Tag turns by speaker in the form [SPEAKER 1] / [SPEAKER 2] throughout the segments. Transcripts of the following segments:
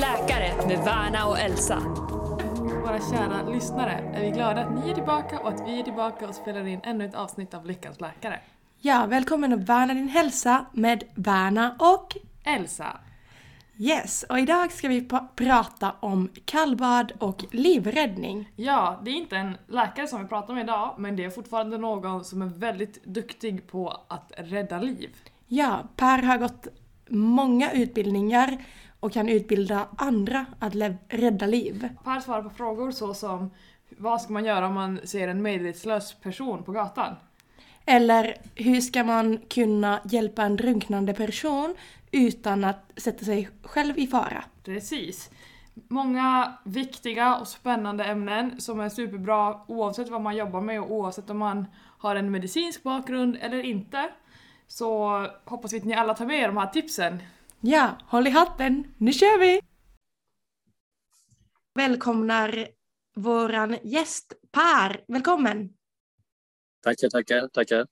[SPEAKER 1] läkare med Värna och Elsa.
[SPEAKER 2] Våra kära lyssnare, är vi glada att ni är tillbaka och att vi är tillbaka och spelar in ännu ett avsnitt av Lyckans läkare.
[SPEAKER 3] Ja, välkommen att värna din hälsa med Värna och
[SPEAKER 2] Elsa,
[SPEAKER 3] Yes, och idag ska vi prata om kallbad och livräddning.
[SPEAKER 2] ja, det är inte en läkare som vi pratar om idag, men det är fortfarande någon som är väldigt duktig på att rädda liv.
[SPEAKER 3] Ja, Per har gått många utbildningar och kan utbilda andra att rädda liv.
[SPEAKER 2] Per svarar på frågor såsom vad ska man göra om man ser en medvetslös person på gatan?
[SPEAKER 3] Eller hur ska man kunna hjälpa en drunknande person utan att sätta sig själv i fara?
[SPEAKER 2] Precis. Många viktiga och spännande ämnen som är superbra oavsett vad man jobbar med och oavsett om man har en medicinsk bakgrund eller inte. Så hoppas vi att ni alla tar med er de här tipsen.
[SPEAKER 3] Ja, håll i hatten, nu kör vi! Välkomnar våran gäst Per, välkommen!
[SPEAKER 4] Tackar, tackar, tackar.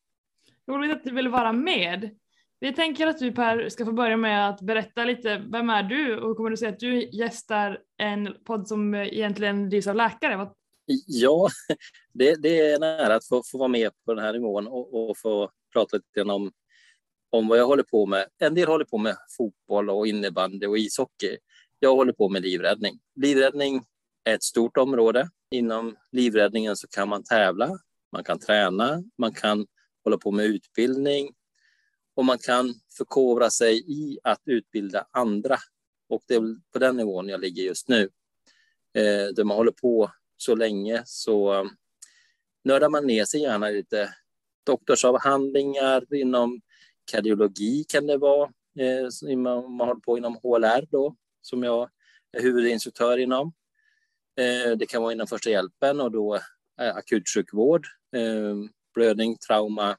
[SPEAKER 2] Roligt att du vill vara med. Vi tänker att du Per ska få börja med att berätta lite, vem är du och hur kommer du säga att du gästar en podd som egentligen drivs av läkare?
[SPEAKER 4] Ja, det, det är en ära att få, få vara med på den här nivån och, och få prata lite om, om vad jag håller på med. En del håller på med fotboll och innebandy och ishockey. Jag håller på med livräddning. Livräddning är ett stort område. Inom livräddningen så kan man tävla, man kan träna, man kan hålla på med utbildning och man kan förkovra sig i att utbilda andra. Och det är på den nivån jag ligger just nu. Eh, där man håller på så länge så eh, nördar man ner sig gärna i lite doktorsavhandlingar inom kardiologi kan det vara. Eh, man, man håller på inom HLR då, som jag är huvudinstruktör inom. Eh, det kan vara inom första hjälpen och då eh, akutsjukvård, eh, blödning, trauma,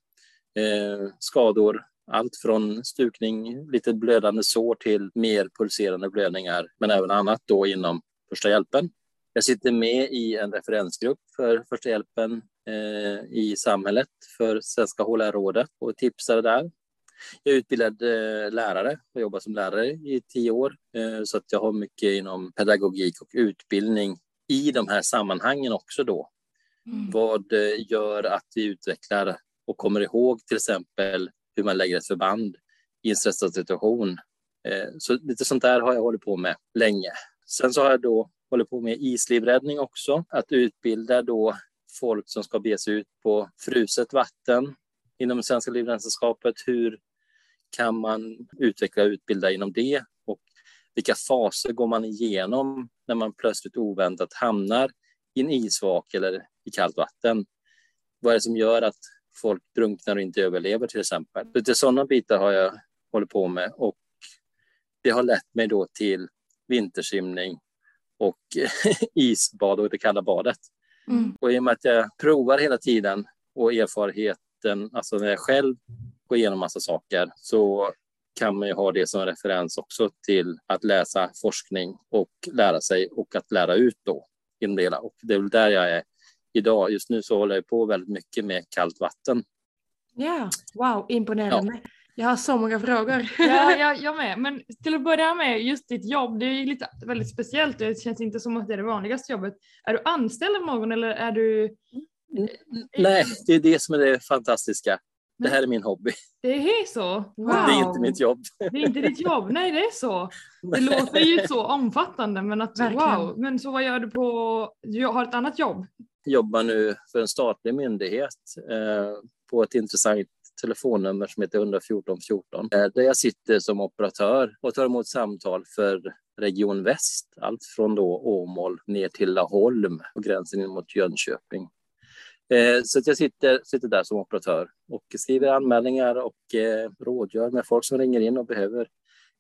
[SPEAKER 4] eh, skador, allt från stukning, lite blödande sår till mer pulserande blödningar, men även annat då inom första hjälpen. Jag sitter med i en referensgrupp för första hjälpen eh, i samhället för Svenska HLR-rådet och tipsar där. Jag är utbildad eh, lärare och jobbar som lärare i tio år eh, så att jag har mycket inom pedagogik och utbildning i de här sammanhangen också då. Vad eh, gör att vi utvecklar och kommer ihåg till exempel hur man lägger ett förband i en stressad situation. Så lite sånt där har jag hållit på med länge. Sen så har jag då hållit på med islivräddning också, att utbilda då folk som ska bege sig ut på fruset vatten inom Svenska livräddningssällskapet. Hur kan man utveckla och utbilda inom det och vilka faser går man igenom när man plötsligt oväntat hamnar i en isvak eller i kallt vatten? Vad är det som gör att folk drunknar och inte överlever till exempel? Lite sådana bitar har jag hållit på med och det har lett mig då till vintersimning och isbad och det kalla badet.
[SPEAKER 3] Mm.
[SPEAKER 4] Och i och med att jag provar hela tiden och erfarenheten, alltså när jag själv går igenom massa saker, så kan man ju ha det som referens också till att läsa forskning och lära sig och att lära ut då inom det hela. Och det är väl där jag är idag. Just nu så håller jag på väldigt mycket med kallt vatten.
[SPEAKER 3] Ja, wow, imponerande. Jag har så många frågor.
[SPEAKER 2] Ja, jag, jag med. Men till att börja med, just ditt jobb, det är ju lite väldigt speciellt och det känns inte som att det är det vanligaste jobbet. Är du anställd av någon eller är du...
[SPEAKER 4] Nej, det är det som är det fantastiska. Det här är min hobby.
[SPEAKER 2] Det är så? Wow.
[SPEAKER 4] Det är inte mitt jobb.
[SPEAKER 2] Det är inte ditt jobb, nej det är så. Det låter ju så omfattande men att
[SPEAKER 3] Verkligen.
[SPEAKER 2] wow. Men så vad gör du på, du har ett annat jobb?
[SPEAKER 4] jobbar nu för en statlig myndighet eh, på ett intressant telefonnummer som heter 114 14 eh, där jag sitter som operatör och tar emot samtal för Region Väst, allt från då Åmål ner till Laholm och gränsen in mot Jönköping. Eh, så att jag sitter, sitter där som operatör och skriver anmälningar och eh, rådgör med folk som ringer in och behöver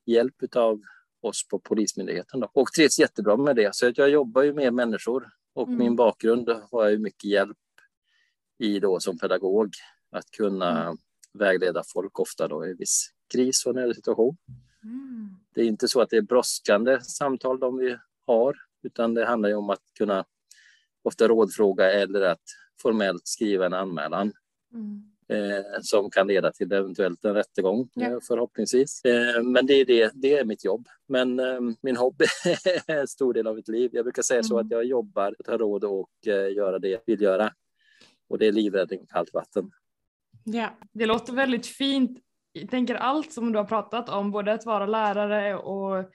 [SPEAKER 4] hjälp av oss på Polismyndigheten. Då. Och trivs jättebra med det. Så att jag jobbar ju med människor och
[SPEAKER 2] Mm.
[SPEAKER 4] min bakgrund har jag ju mycket hjälp i då som pedagog att kunna vägleda folk ofta då i viss kris och nödsituation. Det är inte så att det är brådskande samtal de vi har, utan det handlar ju om att kunna ofta rådfråga eller att formellt skriva en anmälan.
[SPEAKER 2] Mm.
[SPEAKER 4] eh, som kan leda till eventuellt en rättegång
[SPEAKER 3] Ja.
[SPEAKER 4] eh, förhoppningsvis. Eh, men det är, det, det är mitt jobb. Men eh, min hobby är en stor del av mitt liv. Jag brukar säga så
[SPEAKER 2] Mm.
[SPEAKER 4] att jag jobbar och har råd att eh, göra det jag vill göra. Och det är livräddning och kallt vatten.
[SPEAKER 3] Ja.
[SPEAKER 2] Det låter väldigt fint. Jag tänker allt som du har pratat om, både att vara lärare och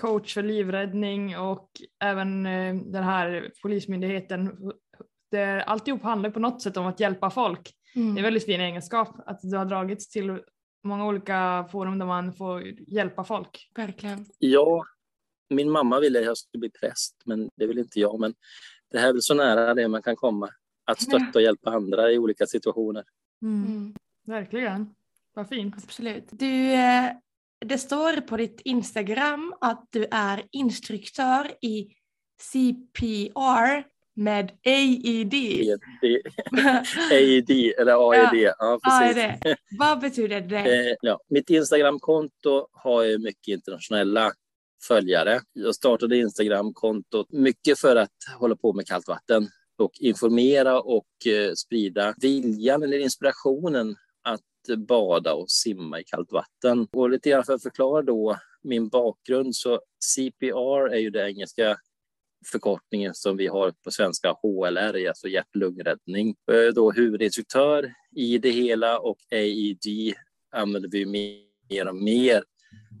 [SPEAKER 2] coach för livräddning och även den här polismyndigheten. Det, alltihop handlar på något sätt om att hjälpa folk.
[SPEAKER 3] Mm.
[SPEAKER 2] Det är en väldigt fin egenskap att du har dragits till många olika forum där man får hjälpa folk.
[SPEAKER 3] Verkligen.
[SPEAKER 4] Ja, min mamma ville att jag skulle bli präst, men det vill inte jag. Men det här är väl så nära det man kan komma. Att stötta och hjälpa andra i olika situationer.
[SPEAKER 3] Mm.
[SPEAKER 2] Verkligen. Vad fint.
[SPEAKER 3] Absolut. Du, eh, det står på ditt Instagram att du är instruktör i CPR med AED.
[SPEAKER 4] AED, eller AED. Ja,
[SPEAKER 3] Ja,
[SPEAKER 4] precis.
[SPEAKER 3] det. Vad betyder det?
[SPEAKER 4] Eh, ja, mitt Instagramkonto har ju mycket internationella följare. Jag startade Instagramkontot mycket för att hålla på med kallt vatten och informera och eh, sprida viljan eller inspirationen att bada och simma i kallt vatten. Och lite grann för att förklara då min bakgrund så CPR är ju det engelska förkortningen som vi har på svenska HLR, alltså hjärt-lungräddning. Eh, då huvudinstruktör i det hela och AED använder vi mer och mer.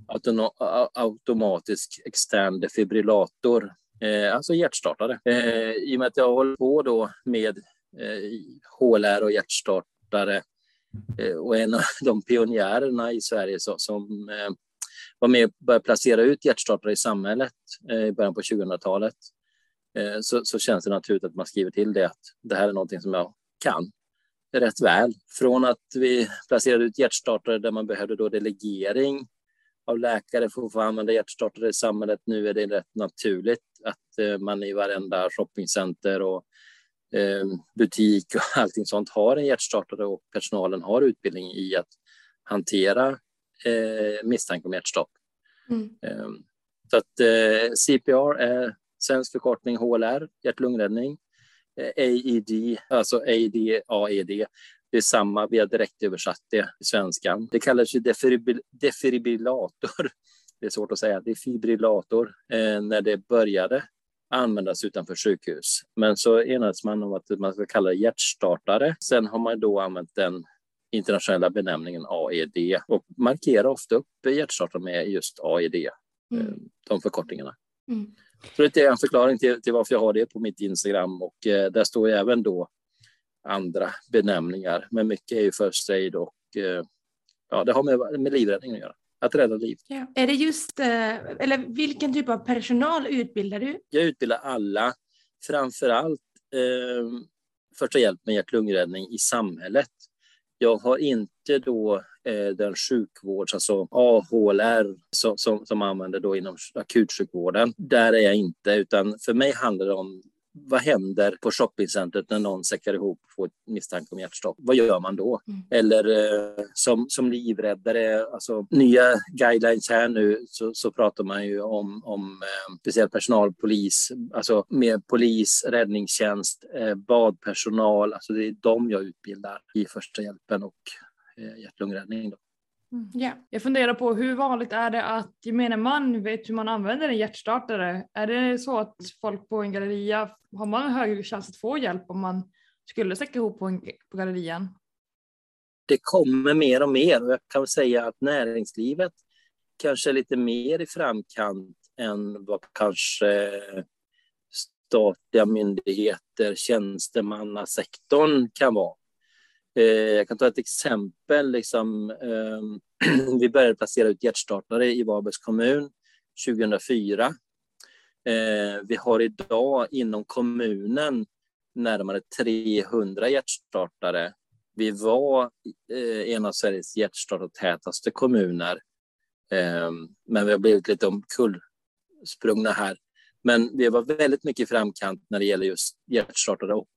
[SPEAKER 4] Autono- automatisk extern defibrillator, eh, alltså hjärtstartare. Eh, I och med att jag håller på då med eh, HLR och hjärtstartare eh, och en av de pionjärerna i Sverige så, som eh, var med och började placera ut hjärtstartare i samhället eh, i början på 2000-talet eh, så, så känns det naturligt att man skriver till det att det här är någonting som jag kan rätt väl. Från att vi placerade ut hjärtstartare där man behövde då delegering av läkare för att få använda hjärtstartare i samhället. Nu är det rätt naturligt att eh, man i varenda shoppingcenter och butik och allting sånt har en hjärtstartare och personalen har utbildning i att hantera eh, misstanke om hjärtstopp.
[SPEAKER 3] Mm.
[SPEAKER 4] Eh, så att eh, CPR är svensk förkortning HLR, hjärt-lungräddning. Eh, AED, alltså AED, AED, det är samma, vi har direkt översatt det i svenskan. Det kallas ju defibrill defibrillator. Det är svårt att säga, defibrillator, eh, när det började användas utanför sjukhus. Men så enades man om att man ska kalla det hjärtstartare. Sen har man då använt den internationella benämningen AED och markerar ofta upp hjärtstartare med just AED, eh,
[SPEAKER 3] Mm.
[SPEAKER 4] de förkortningarna.
[SPEAKER 3] Mm.
[SPEAKER 4] Så det är en förklaring till, till varför jag har det på mitt Instagram och eh, där står även då andra benämningar. Men mycket är ju first aid och eh, ja, det har med, med livräddning att göra. Att rädda liv.
[SPEAKER 3] Ja. Är det just, eh, eller vilken typ av personal utbildar du?
[SPEAKER 4] Jag utbildar alla, framför allt eh, första hjälp med hjärt-lungräddning i samhället. Jag har inte då eh, den sjukvårds, alltså AHLR som, som, som använder då inom akutsjukvården. Där är jag inte, utan för mig handlar det om vad händer på shoppingcentret när någon säckar ihop och får ett misstanke om hjärtstopp? Vad gör man då?
[SPEAKER 3] Mm.
[SPEAKER 4] Eller eh, som, som livräddare, alltså nya guidelines här nu så, så pratar man ju om, om eh, speciellt personal, polis, alltså med polis, räddningstjänst, eh, badpersonal, alltså det är de jag utbildar i första hjälpen och hjärt-lungräddning. Då.
[SPEAKER 3] Ja.
[SPEAKER 2] Jag funderar på hur vanligt är det att gemene man vet hur man använder en hjärtstartare? Är det så att folk på en galleria, har man högre chans att få hjälp om man skulle säcka ihop på, en, på gallerian?
[SPEAKER 4] det kommer mer och mer och jag kan säga att näringslivet kanske är lite mer i framkant än vad kanske statliga myndigheter, tjänstemannasektorn kan vara. Eh, jag kan ta ett exempel. Liksom, ehm, vi började placera ut hjärtstartare i Varbergs kommun 2004. Eh, vi har idag inom kommunen närmare 300 hjärtstartare vi var eh, en av Sveriges hjärtstartartätaste kommuner. Ehm, men vi har blivit lite omkullsprungna här. Men vi var väldigt mycket i framkant när det gäller just hjärtstartare och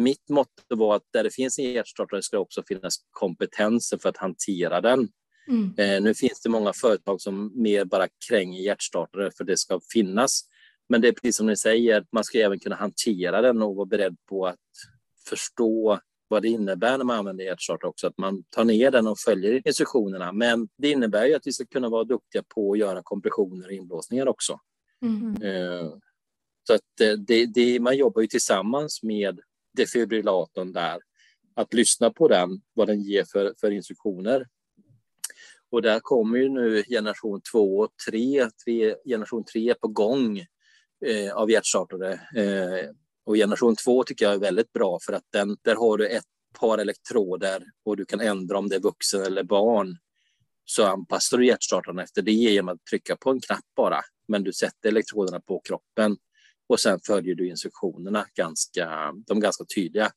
[SPEAKER 4] mitt motto var att där det finns en hjärtstartare ska det också finnas kompetensen för att hantera den.
[SPEAKER 3] Mm.
[SPEAKER 4] Eh, nu finns det många företag som mer bara kränger hjärtstartare för det ska finnas. Men det är precis som ni säger, man ska även kunna hantera den och vara beredd på att förstå vad det innebär när man använder hjärtstartare också, att man tar ner den och följer instruktionerna. Men det innebär ju att vi ska kunna vara duktiga på att göra kompressioner och inblåsningar också.
[SPEAKER 3] Mm.
[SPEAKER 4] Eh, så att eh, det, det, man jobbar ju tillsammans med defibrillatorn där. Att lyssna på den, vad den ger för, för instruktioner. Och där kommer ju nu generation 2 och 3, generation 3 på gång eh, av hjärtstartare. Eh, och generation 2 tycker jag är väldigt bra för att den, där har du ett par elektroder och du kan ändra om det är vuxen eller barn. Så anpassar du hjärtstartaren efter det genom att trycka på en knapp bara. Men du sätter elektroderna på kroppen och sen följer du instruktionerna ganska, de är ganska tydliga.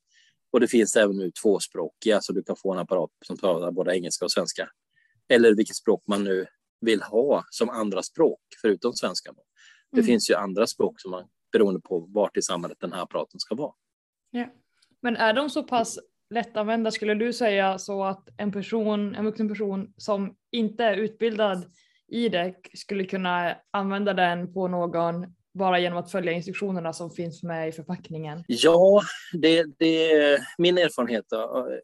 [SPEAKER 4] Och det finns även nu tvåspråkiga så du kan få en apparat som talar både engelska och svenska. Eller vilket språk man nu vill ha som andra språk förutom svenska. Det mm. finns ju andra språk som man, beroende på vart i samhället den här apparaten ska vara.
[SPEAKER 2] Ja. Men är de så pass lättanvända skulle du säga så att en person, en vuxen person som inte är utbildad i det skulle kunna använda den på någon bara genom att följa instruktionerna som finns med i förpackningen?
[SPEAKER 4] Ja, det, det, min erfarenhet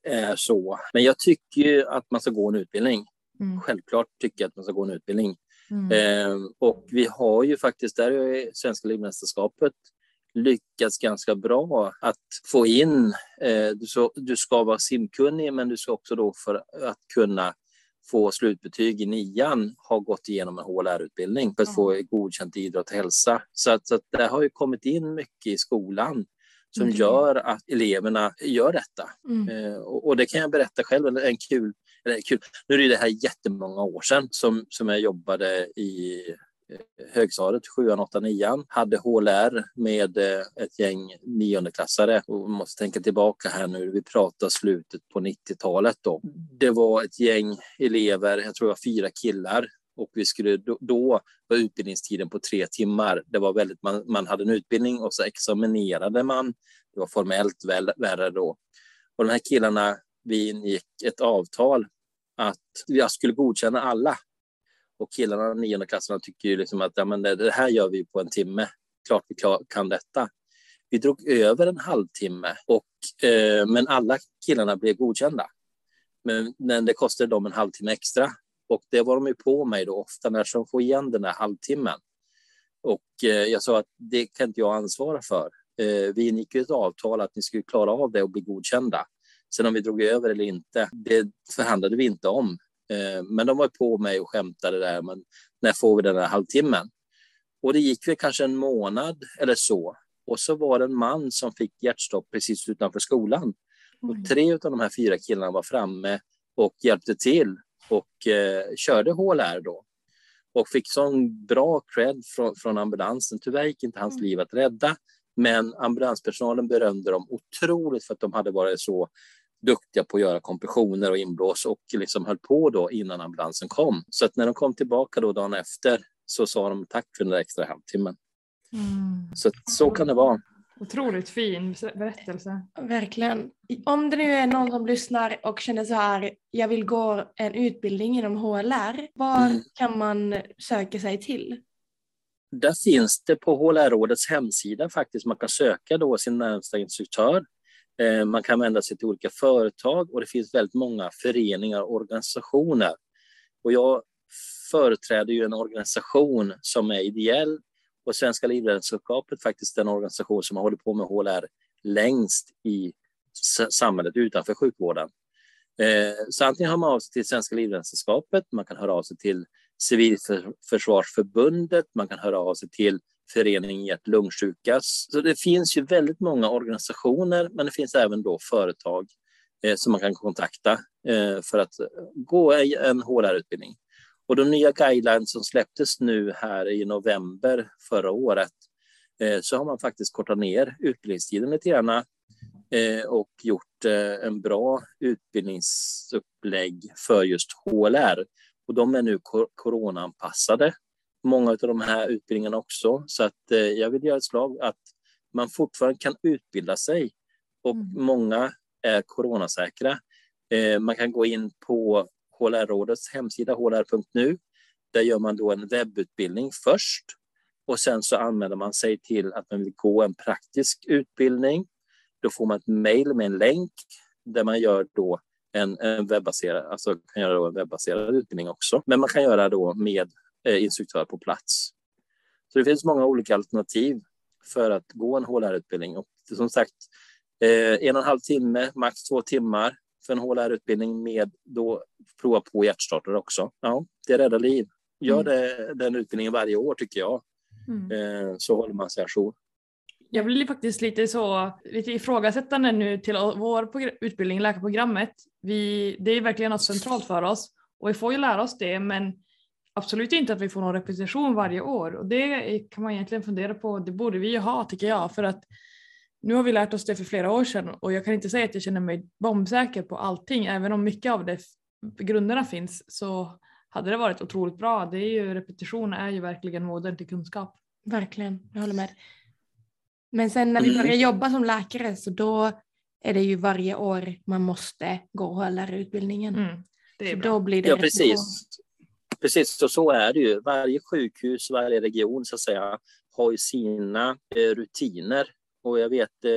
[SPEAKER 4] är så. Men jag tycker ju att man ska gå en utbildning. Mm. Självklart tycker jag att man ska gå en utbildning. Mm. Eh, och vi har ju faktiskt, där är Svenska Livmästerskapet lyckats ganska bra att få in, eh, du, så, du ska vara simkunnig men du ska också då för att kunna få slutbetyg i nian ha gått igenom en HLR-utbildning för att få godkänt i idrott och hälsa. Så, att, så att det har ju kommit in mycket i skolan som mm. gör att eleverna gör detta. Mm. Eh, och, och, det kan jag berätta själv, en kul, eller kul. Nu är det här jättemånga år sedan som, som jag jobbade i högstadiet, sjuan, åttan, nian, hade HLR med eh, ett gäng niondeklassare. Och vi måste tänka tillbaka här nu, vi pratar slutet på 90-talet då. Det var ett gäng elever, jag tror det var fyra killar och vi skulle då, då var utbildningstiden på tre timmar. Det var väldigt, man, man hade en utbildning och så examinerade man. Det var formellt väl, värre då. Och de här killarna, vi ingick ett avtal att jag skulle godkänna alla och killarna, nionde klasserna, tycker ju liksom att ja, men det, här gör vi på en timme. Klart vi klar, kan detta. Vi drog över en halvtimme, och, eh, men alla killarna blev godkända. Men, men det kostade dem en halvtimme extra. Och det var de ju på mig då ofta när de får igen den där halvtimmen. Och eh, jag sa att det kan inte jag ansvara för. Eh, vi ingick ett avtal att ni skulle klara av det och bli godkända. Sen om vi drog över eller inte, det förhandlade vi inte om. Eh, men de var på mig och skämtade där, men när får vi den där halvtimmen? Och det gick väl kanske en månad eller så. Och så var det en man som fick hjärtstopp precis utanför skolan. Och tre av de här fyra killarna var framme och hjälpte till och eh, körde HLR då. Och fick sån bra cred från, från ambulansen. Tyvärr gick inte hans mm. liv att rädda, men ambulanspersonalen berömde dem otroligt för att de hade varit så duktiga på att göra kompressioner och inblås och liksom höll på då innan ambulansen kom. Så att när de kom tillbaka då dagen efter så sa de tack för den där extra halvtimmen. Mm. Så så kan det vara.
[SPEAKER 2] Otroligt fin berättelse.
[SPEAKER 3] Verkligen. Om det nu är någon som lyssnar och känner så här, jag vill gå en utbildning inom HLR, var mm. kan man söka sig till?
[SPEAKER 4] Där finns det på HLR-rådets hemsida faktiskt, man kan söka då sin närmsta instruktör Eh, man kan vända sig till olika företag och det finns väldigt många föreningar och organisationer. Och jag företräder ju en organisation som är ideell och Svenska Livräddningssällskapet faktiskt den organisation som har hållit på med HLR längst i samhället utanför sjukvården. Eh, så antingen hör man av sig till Svenska Livräddningssällskapet, man kan höra av sig till Civilförsvarsförbundet, man kan höra av sig till föreningen hjärt-lungsjuka. Så det finns ju väldigt många organisationer, men det finns även då företag eh, som man kan kontakta eh, för att gå en HLR-utbildning. Och de nya guidelines som släpptes nu här i november förra året eh, så har man faktiskt kortat ner utbildningstiden lite grann eh, och gjort eh, en bra utbildningsupplägg för just HLR. Och de är nu coronaanpassade många av de här utbildningarna också. Så att eh, jag vill göra ett slag att man fortfarande kan utbilda sig och mm. många är coronasäkra. Eh, man kan gå in på HLR-rådets hemsida hlr.nu. Där gör man då en webbutbildning först och sen så anmäler man sig till att man vill gå en praktisk utbildning. Då får man ett mejl med en länk där man gör då en, en webbaserad, alltså kan göra en webbaserad utbildning också. Men man kan göra då med instruktör på plats. Så det finns många olika alternativ för att gå en HLR-utbildning. Och som sagt, eh, en och en halv timme, max två timmar för en HLR-utbildning med då prova på hjärtstartare också. Ja, det räddar liv. Gör mm. det, den utbildningen varje år tycker jag. Mm. Eh, så håller man sig ajour.
[SPEAKER 2] Jag blir faktiskt lite så lite ifrågasättande nu till vår utbildning, läkarprogrammet. Vi, det är verkligen något centralt för oss och vi får ju lära oss det men absolut inte att vi får någon repetition varje år och det kan man egentligen fundera på. Det borde vi ju ha tycker jag för att nu har vi lärt oss det för flera år sedan och jag kan inte säga att jag känner mig bombsäker på allting även om mycket av det grunderna finns så hade det varit otroligt bra. Det är ju, repetition är ju verkligen modern till kunskap.
[SPEAKER 3] Verkligen, jag håller med. Men sen när vi börjar mm. jobba som läkare så då är det ju varje år man måste gå HLR-utbildningen. Mm,
[SPEAKER 2] det är
[SPEAKER 3] bra. Då blir det
[SPEAKER 4] ja, precis. Precis, och så är det ju. Varje sjukhus, varje region så att säga, har ju sina eh, rutiner. Och jag vet, eh,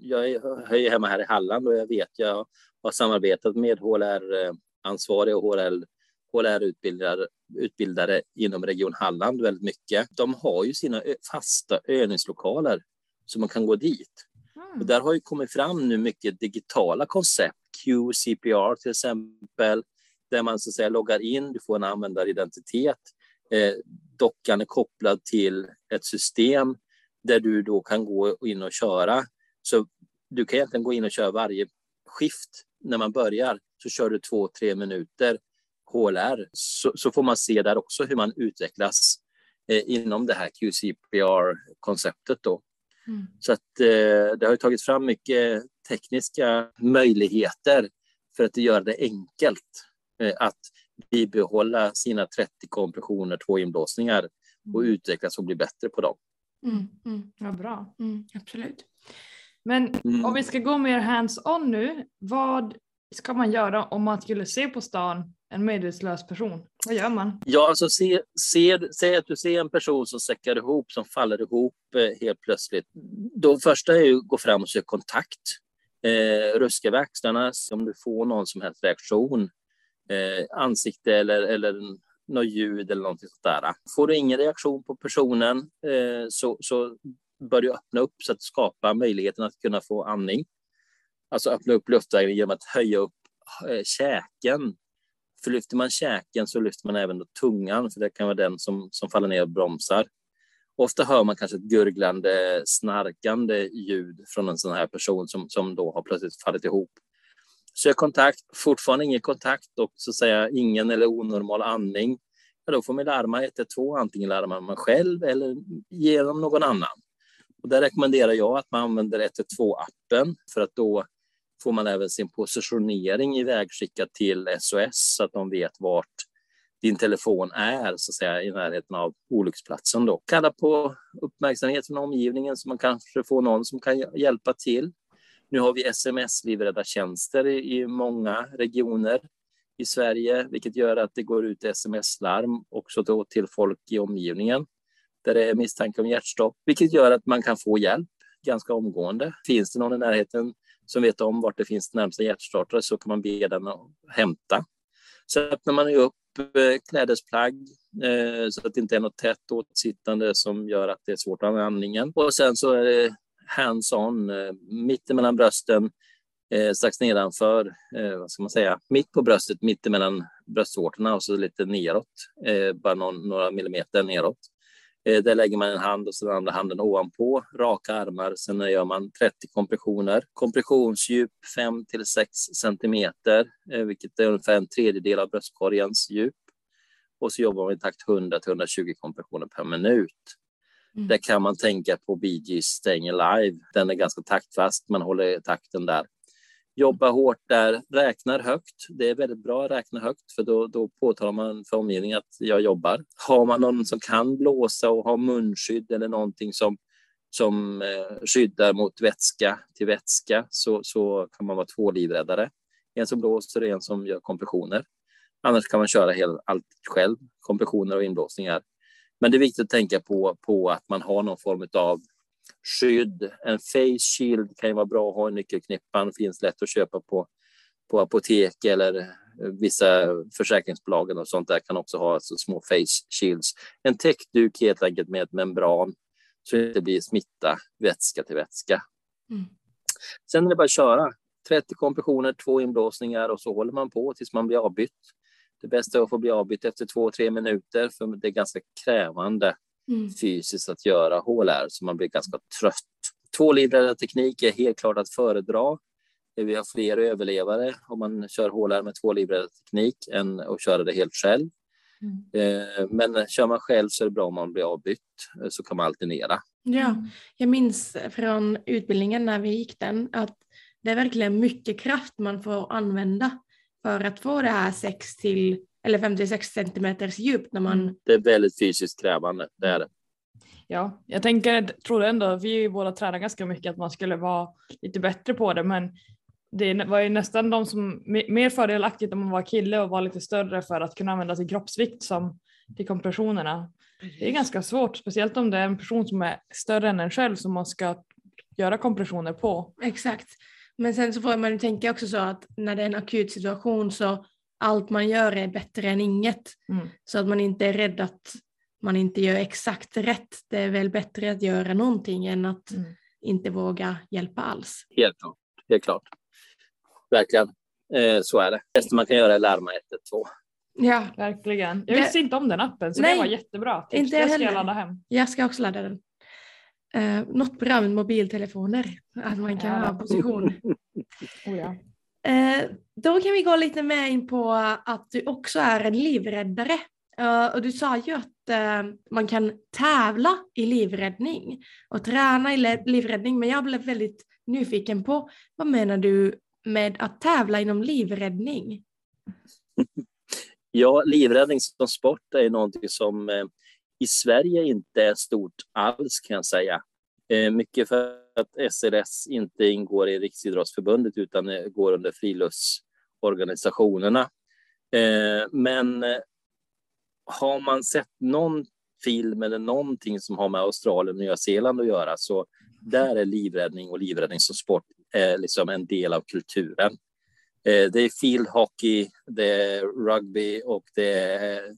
[SPEAKER 4] jag är hemma här i Halland och jag vet, jag har samarbetat med HLR-ansvariga och HLR HLR-utbildare utbildare inom Region Halland väldigt mycket. De har ju sina fasta övningslokaler så man kan gå dit. Mm. Och där har ju kommit fram nu mycket digitala koncept, QCPR till exempel, där man så att säga loggar in, du får en användaridentitet. Eh, dockan är kopplad till ett system där du då kan gå in och köra. Så du kan egentligen gå in och köra varje skift när man börjar så kör du två, tre minuter HLR så, så får man se där också hur man utvecklas eh, inom det här QCPR-konceptet. Då. Mm. Så att eh, det har tagits fram mycket tekniska möjligheter för att göra det enkelt att bibehålla sina 30 kompressioner, två inblåsningar och mm. utvecklas och bli bättre på dem.
[SPEAKER 2] Mm, mm, ja, bra, mm, absolut. Men mm. om vi ska gå mer hands-on nu, vad ska man göra om man skulle se på stan en medvetslös person? Vad gör man?
[SPEAKER 4] Ja, alltså se, se, säg att du ser en person som säckar ihop, som faller ihop eh, helt plötsligt. Då första är ju att gå fram och söka kontakt. Eh, ruska vid axlarna om du får någon som helst reaktion. Eh, ansikte eller, eller något ljud eller någonting sånt där. Får du ingen reaktion på personen eh, så, så bör du öppna upp så att skapa möjligheten att kunna få andning. Alltså öppna upp luftvägen genom att höja upp eh, käken för lyfter man käken så lyfter man även tungan, för det kan vara den som, som faller ner och bromsar. Ofta hör man kanske ett gurglande, snarkande ljud från en sån här person som, som då har plötsligt fallit ihop. Sök kontakt, fortfarande ingen kontakt och så att säga ingen eller onormal andning. Ja, då får man larma 112, antingen larmar man själv eller genom någon annan. Och där rekommenderar jag att man använder 112-appen för att då får man även sin positionering ivägskickad till SOS så att de vet vart din telefon är så att säga, i närheten av olycksplatsen. Då. Kalla på uppmärksamhet från omgivningen så man kanske får någon som kan hjälpa till. Nu har vi sms-livräddartjänster i, i många regioner i Sverige, vilket gör att det går ut sms-larm också då till folk i omgivningen där det är misstanke om hjärtstopp, vilket gör att man kan få hjälp ganska omgående. Finns det någon i närheten som vet om vart det finns närmsta hjärtstartare så kan man be den att hämta. Så öppnar man upp eh, klädesplagg eh, så att det inte är något tätt åtsittande som gör att det är svårt att använda andningen. Och sen så är det hands-on, eh, mittemellan brösten, eh, brösten, strax nedanför, eh, vad ska man säga, mitt på bröstet, mitt emellan bröstvårtorna och så lite neråt, eh, bara någon, några millimeter neråt. Eh, där lägger man en hand och så den andra handen ovanpå, raka armar. Sen gör man 30 kompressioner. Kompressionsdjup 5 till 6 centimeter, eh, vilket är ungefär en tredjedel av bröstkorgens djup. Och så jobbar man i takt 100 till 120 kompressioner per minut. Mm. Där kan man tänka på Bee Gees Staying Alive. Den är ganska taktfast, man håller takten där. Jobba hårt där, räknar högt. Det är väldigt bra att räkna högt för då, då påtalar man för omgivningen att jag jobbar. Har man någon som kan blåsa och har munskydd eller någonting som, som eh, skyddar mot vätska till vätska så, så kan man vara två livräddare. En som blåser och en som gör kompressioner. Annars kan man köra helt, allt själv, kompressioner och inblåsningar. Men det är viktigt att tänka på, på att man har någon form av skydd. En face shield kan ju vara bra att ha i nyckelknippan, finns lätt att köpa på, på apotek eller vissa försäkringsbolagen och sånt där kan också ha alltså små face shields. En täckduk helt enkelt med ett membran så det inte blir smitta vätska till vätska. Mm. Sen är det bara att köra. 30 kompressioner, två inblåsningar och så håller man på tills man blir avbytt. Det bästa är att få bli avbytt efter två, tre minuter för det är ganska krävande mm. fysiskt att göra HLR så man blir ganska trött. Tvålivrad teknik är helt klart att föredra. Vi har fler överlevare om man kör HLR med tvålivrad teknik än att köra det helt själv. Mm. Eh, men kör man själv så är det bra om man blir avbytt så kan man alternera.
[SPEAKER 3] Ja, jag minns från utbildningen när vi gick den att det är verkligen mycket kraft man får använda för att få det här 6 till eller 56 centimeters djup när man...
[SPEAKER 4] Det är väldigt fysiskt krävande, det är det.
[SPEAKER 2] Ja, jag tänker, tror ändå, vi båda tränar ganska mycket att man skulle vara lite bättre på det, men det var ju nästan de som mer fördelaktigt om man var kille och var lite större för att kunna använda sin kroppsvikt som till kompressionerna. Det är ganska svårt, speciellt om det är en person som är större än en själv som man ska göra kompressioner på.
[SPEAKER 3] Exakt. Men sen så får man ju tänka också så att när det är en akut situation så allt man gör är bättre än inget. Mm. Så att man inte är rädd att man inte gör exakt rätt. Det är väl bättre att göra någonting än att mm. inte våga hjälpa alls.
[SPEAKER 4] Helt klart. Helt klart. Verkligen. Eh, så är det. Det bästa man kan göra är larma 112.
[SPEAKER 2] Ja, verkligen. Jag visste inte om den appen så Nej, det var jättebra. Tips. Inte jag ska ladda hem.
[SPEAKER 3] Jag ska också ladda den. Uh, något bra med mobiltelefoner, att man kan ja. ha position. oh, ja. uh, då kan vi gå lite mer in på att du också är en livräddare. Uh, och du sa ju att man kan tävla i livräddning och träna i livräddning, men jag blev väldigt nyfiken på vad menar du med att tävla inom livräddning?
[SPEAKER 4] Ja, livräddning som sport är någonting som eh, i Sverige inte är stort alls kan jag säga. Eh, mycket för att SRS inte ingår i Riksidrottsförbundet utan eh, går under friluftsorganisationerna. Eh, men har man sett någon film eller någonting som har med Australien och Nya Zeeland att göra så där är livräddning och livräddning som sport liksom en del av kulturen. Det är field hockey, det är rugby och det är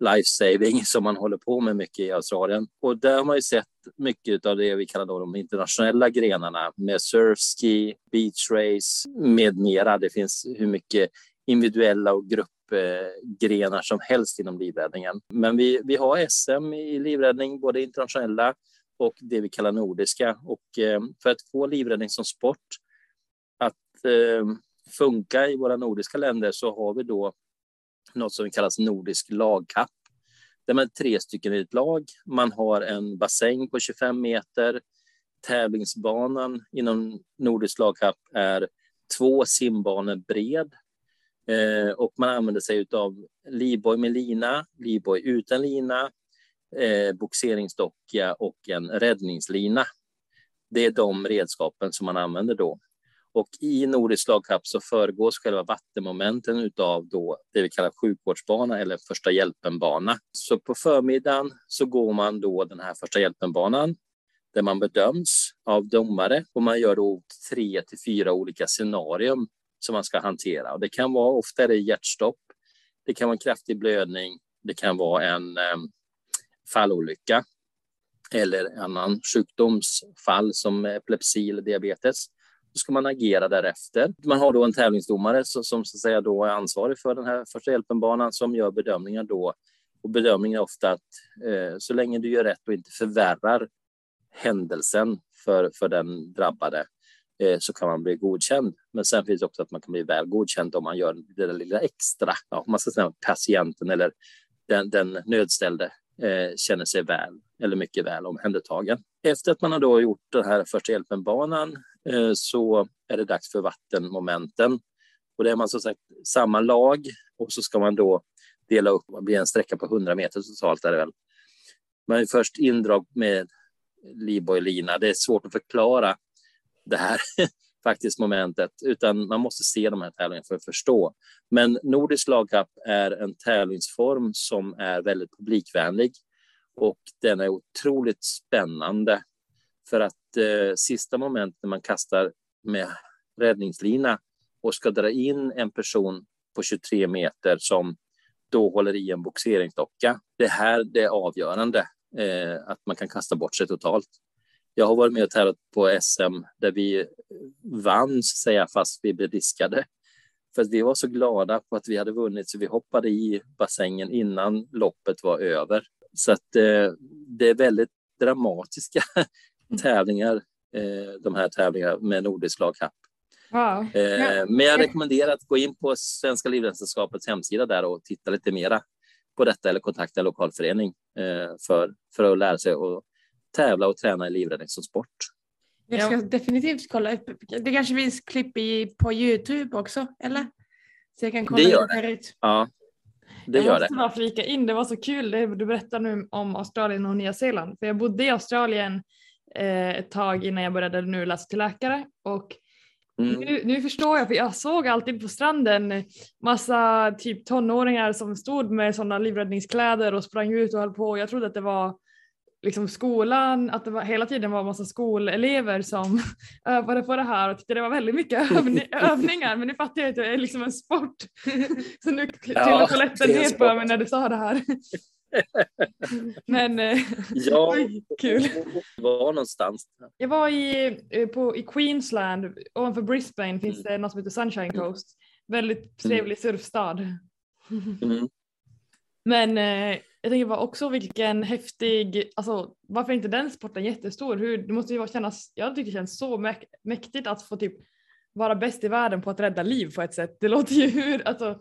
[SPEAKER 4] lifesaving som man håller på med mycket i Australien. Och där har man ju sett mycket av det vi kallar då de internationella grenarna med surfski, beach race med mera. Det finns hur mycket individuella och gruppgrenar som helst inom livräddningen. Men vi, vi har SM i livräddning, både internationella och det vi kallar nordiska. Och eh, för att få livräddning som sport, att eh, funka i våra nordiska länder så har vi då något som kallas nordisk lagkapp. Där man är tre stycken i ett lag. Man har en bassäng på 25 meter. Tävlingsbanan inom nordisk lagkapp är två simbanor bred. Eh, och man använder sig av livboj med lina, livboj utan lina, eh, boxeringsdocka och en räddningslina. Det är de redskapen som man använder då. Och i Nordisk lagkapp så föregås själva vattenmomenten av då det vi kallar sjukvårdsbana eller första hjälpen-bana. Så på förmiddagen så går man då den här första hjälpen-banan där man bedöms av domare och man gör då tre till fyra olika scenarium som man ska hantera. Och det kan vara ofta är det hjärtstopp, det kan vara en kraftig blödning, det kan vara en eh, fallolycka eller annan sjukdomsfall som epilepsi eller diabetes. Då ska man agera därefter. Man har då en tävlingsdomare som, som så att säga då är ansvarig för den här första hjälpen-banan som gör bedömningar då. Och bedömningen är ofta att eh, så länge du gör rätt och inte förvärrar händelsen för, för den drabbade eh, så kan man bli godkänd. Men sen finns det också att man kan bli väl godkänd om man gör det där lilla extra. Ja, man ska säga patienten eller den, den nödställde eh, känner sig väl eller mycket väl omhändertagen. Efter att man har då gjort den här första hjälpen-banan Eh, så är det dags för vattenmomenten. Och det är man som sagt samma lag och så ska man då dela upp, det blir en sträcka på 100 meter totalt är det väl. Man är först indrag med livbojlina. Det är svårt att förklara det här faktiskt momentet, utan man måste se de här tävlingarna för att förstå. Men Nordisk lagkapp är en tävlingsform som är väldigt publikvänlig och den är otroligt spännande för att eh, sista moment när man kastar med räddningslina och ska dra in en person på 23 meter som då håller i en boxeringsdocka. Det här det är avgörande, eh, att man kan kasta bort sig totalt. Jag har varit med och tävlat på SM där vi vann, säga, fast vi blev diskade. För vi var så glada på att vi hade vunnit så vi hoppade i bassängen innan loppet var över. Så att eh, det är väldigt dramatiska tävlingar, eh, de här tävlingarna med nordisk lagkapp.
[SPEAKER 2] Wow.
[SPEAKER 4] Eh, men jag rekommenderar att gå in på Svenska Livräddningssällskapets hemsida där och titta lite mera på detta eller kontakta en lokalförening eh, för, för att lära sig att tävla och träna i livräddning som sport.
[SPEAKER 3] Jag ska definitivt kolla upp. Det kanske finns klipp i, på Youtube också, eller? Så jag kan kolla
[SPEAKER 4] Det gör
[SPEAKER 3] ser ut.
[SPEAKER 4] Ja, det
[SPEAKER 2] jag
[SPEAKER 4] gör
[SPEAKER 2] måste
[SPEAKER 4] det.
[SPEAKER 2] bara flika in, det var så kul det du berättar nu om Australien och Nya Zeeland. För jag bodde i Australien eh, ett tag innan jag började nu läsa till läkare och
[SPEAKER 4] Mm.
[SPEAKER 2] nu, nu förstår jag, för jag såg alltid på stranden massa typ tonåringar som stod med sådana livräddningskläder och sprang ut och höll på. Jag trodde att det var liksom skolan, att det var, hela tiden var massa skolelever som övade på det här och tyckte det var väldigt mycket övni, övningar men nu fattar jag att det är liksom en sport. Så nu trillade polletten
[SPEAKER 4] det är en
[SPEAKER 2] ner på mig när du sa det här. Men eh,
[SPEAKER 4] Ja,
[SPEAKER 2] kul.
[SPEAKER 4] var någonstans.
[SPEAKER 2] Jag var i, eh, på, i Queensland, ovanför Brisbane finns
[SPEAKER 4] Mm.
[SPEAKER 2] det något som heter Sunshine Coast. Väldigt trevlig surfstad.
[SPEAKER 4] Mm.
[SPEAKER 2] Men eh, jag tänker bara också vilken häftig, alltså varför är inte den sporten jättestor? Hur, det måste ju vara kännas, jag tycker det känns så mäk- mäktigt att få typ vara bäst i världen på att rädda liv på ett sätt. Det låter ju hur, alltså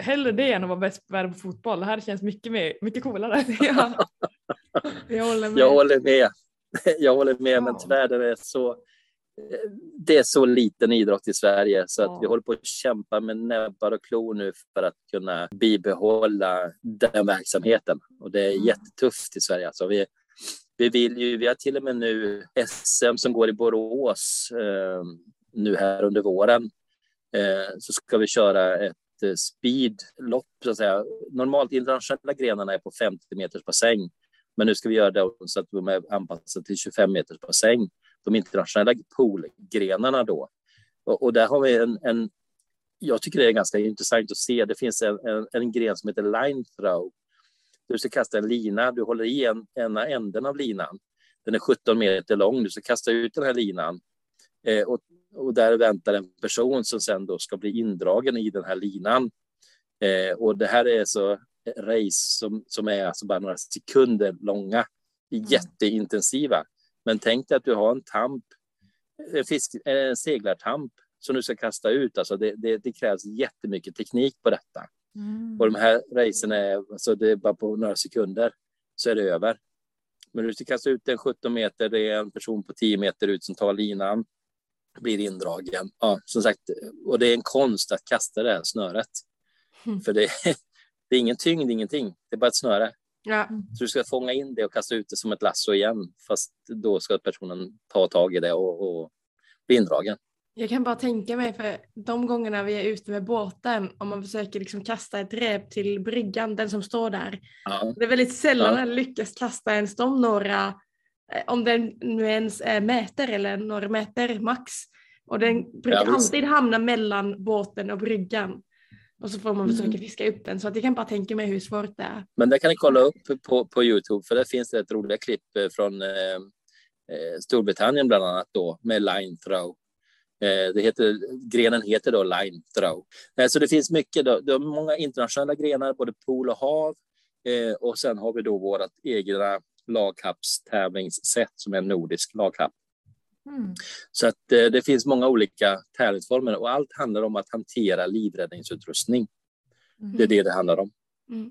[SPEAKER 2] hellre det än att vara bäst världen på fotboll. Det här känns mycket, mer, mycket coolare.
[SPEAKER 3] Ja. Jag håller med.
[SPEAKER 4] Jag håller med. Jag håller med, men
[SPEAKER 2] Ja.
[SPEAKER 4] tyvärr är det så. Det är så liten idrott i Sverige så att
[SPEAKER 2] Ja.
[SPEAKER 4] vi håller på att kämpa med näbbar och klor nu för att kunna bibehålla den verksamheten. Och det är
[SPEAKER 2] Mm.
[SPEAKER 4] jättetufft i Sverige. Alltså vi, vi, vill ju, vi har till och med nu SM som går i Borås eh, nu här under våren. Eh, så ska vi köra ett Eh, speedlopp så att säga. Normalt internationella grenarna är på 50 meters bassäng. Men nu ska vi göra det så att de är anpassade till 25 meters bassäng. De internationella poolgrenarna då. Och, och där har vi en, en, jag tycker det är ganska intressant att se. Det finns en, en, en gren som heter line throw. Du ska kasta en lina, du håller i en, ena änden av linan. Den är 17 meter lång, du ska kasta ut den här linan. Eh, och, och där väntar en person som sen då ska bli indragen i den här linan. Eh, och det här är så race som, som är alltså bara några sekunder långa, jätteintensiva. Men tänk dig att du har en tamp, en, fisk, en seglartamp som du ska kasta ut. Alltså det, det, det krävs jättemycket teknik på detta.
[SPEAKER 2] Mm.
[SPEAKER 4] Och de här racen är, alltså det är bara på några sekunder så är det över. Men du ska kasta ut en 17 meter, det är en person på 10 meter ut som tar linan, blir indragen. Ja, som sagt, och det är en konst att kasta det här snöret.
[SPEAKER 3] Mm.
[SPEAKER 4] För det, det är ingen tyngd, ingenting. Det är bara ett snöre.
[SPEAKER 3] Ja.
[SPEAKER 4] Så du ska fånga in det och kasta ut det som ett lasso igen. Fast då ska personen ta tag i det och, och bli indragen.
[SPEAKER 3] Jag kan bara tänka mig för de gångerna vi är ute med båten om man försöker liksom kasta ett rep till bryggan, den som står där.
[SPEAKER 4] Ja,
[SPEAKER 3] Det är väldigt sällan
[SPEAKER 4] Ja.
[SPEAKER 3] lyckas kasta ens de några, om den nu ens är meter eller några meter max. Och den brukar
[SPEAKER 4] Ja, visst.
[SPEAKER 3] alltid hamna mellan båten och bryggan. Och så får man försöka
[SPEAKER 4] Mm.
[SPEAKER 3] fiska upp den. Så att jag kan bara tänka mig hur svårt det är.
[SPEAKER 4] Men det kan ni kolla upp på, på Youtube för där finns ett roliga klipp eh, från eh, eh, Storbritannien bland annat då med line throw. Eh, det heter, grenen heter då line throw. Eh, så det finns mycket, då, det är många internationella grenar, både pool och hav. Eh, och sen har vi då vårt egna lagkappstävlingssätt som är en nordisk lagkapp.
[SPEAKER 2] Mm.
[SPEAKER 4] Så att eh, det finns många olika tävlingsformer och allt handlar om att hantera livräddningsutrustning. Det är det det handlar om.
[SPEAKER 3] Mm.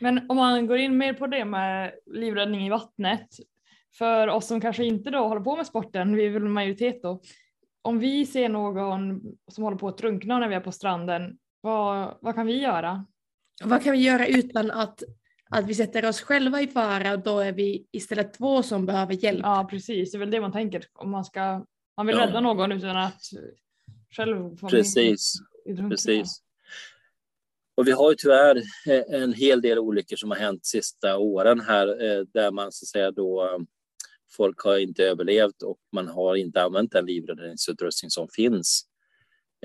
[SPEAKER 2] Men om man går in mer på det med livräddning i vattnet. För oss som kanske inte då håller på med sporten, vi är väl en majoritet då. Om vi ser någon som håller på att drunkna när vi är på stranden, vad, vad kan vi göra?
[SPEAKER 3] Vad kan vi göra utan att, att vi sätter oss själva i fara och då är vi istället två som behöver hjälp?
[SPEAKER 2] Ja precis, det är väl det man tänker. Om man ska, man vill
[SPEAKER 4] Ja.
[SPEAKER 2] rädda någon utan att själv få
[SPEAKER 4] Precis. Precis. Och vi har ju tyvärr eh, en hel del olyckor som har hänt sista åren här eh, där man så att säga då folk har inte överlevt och man har inte använt den livräddningsutrustning som finns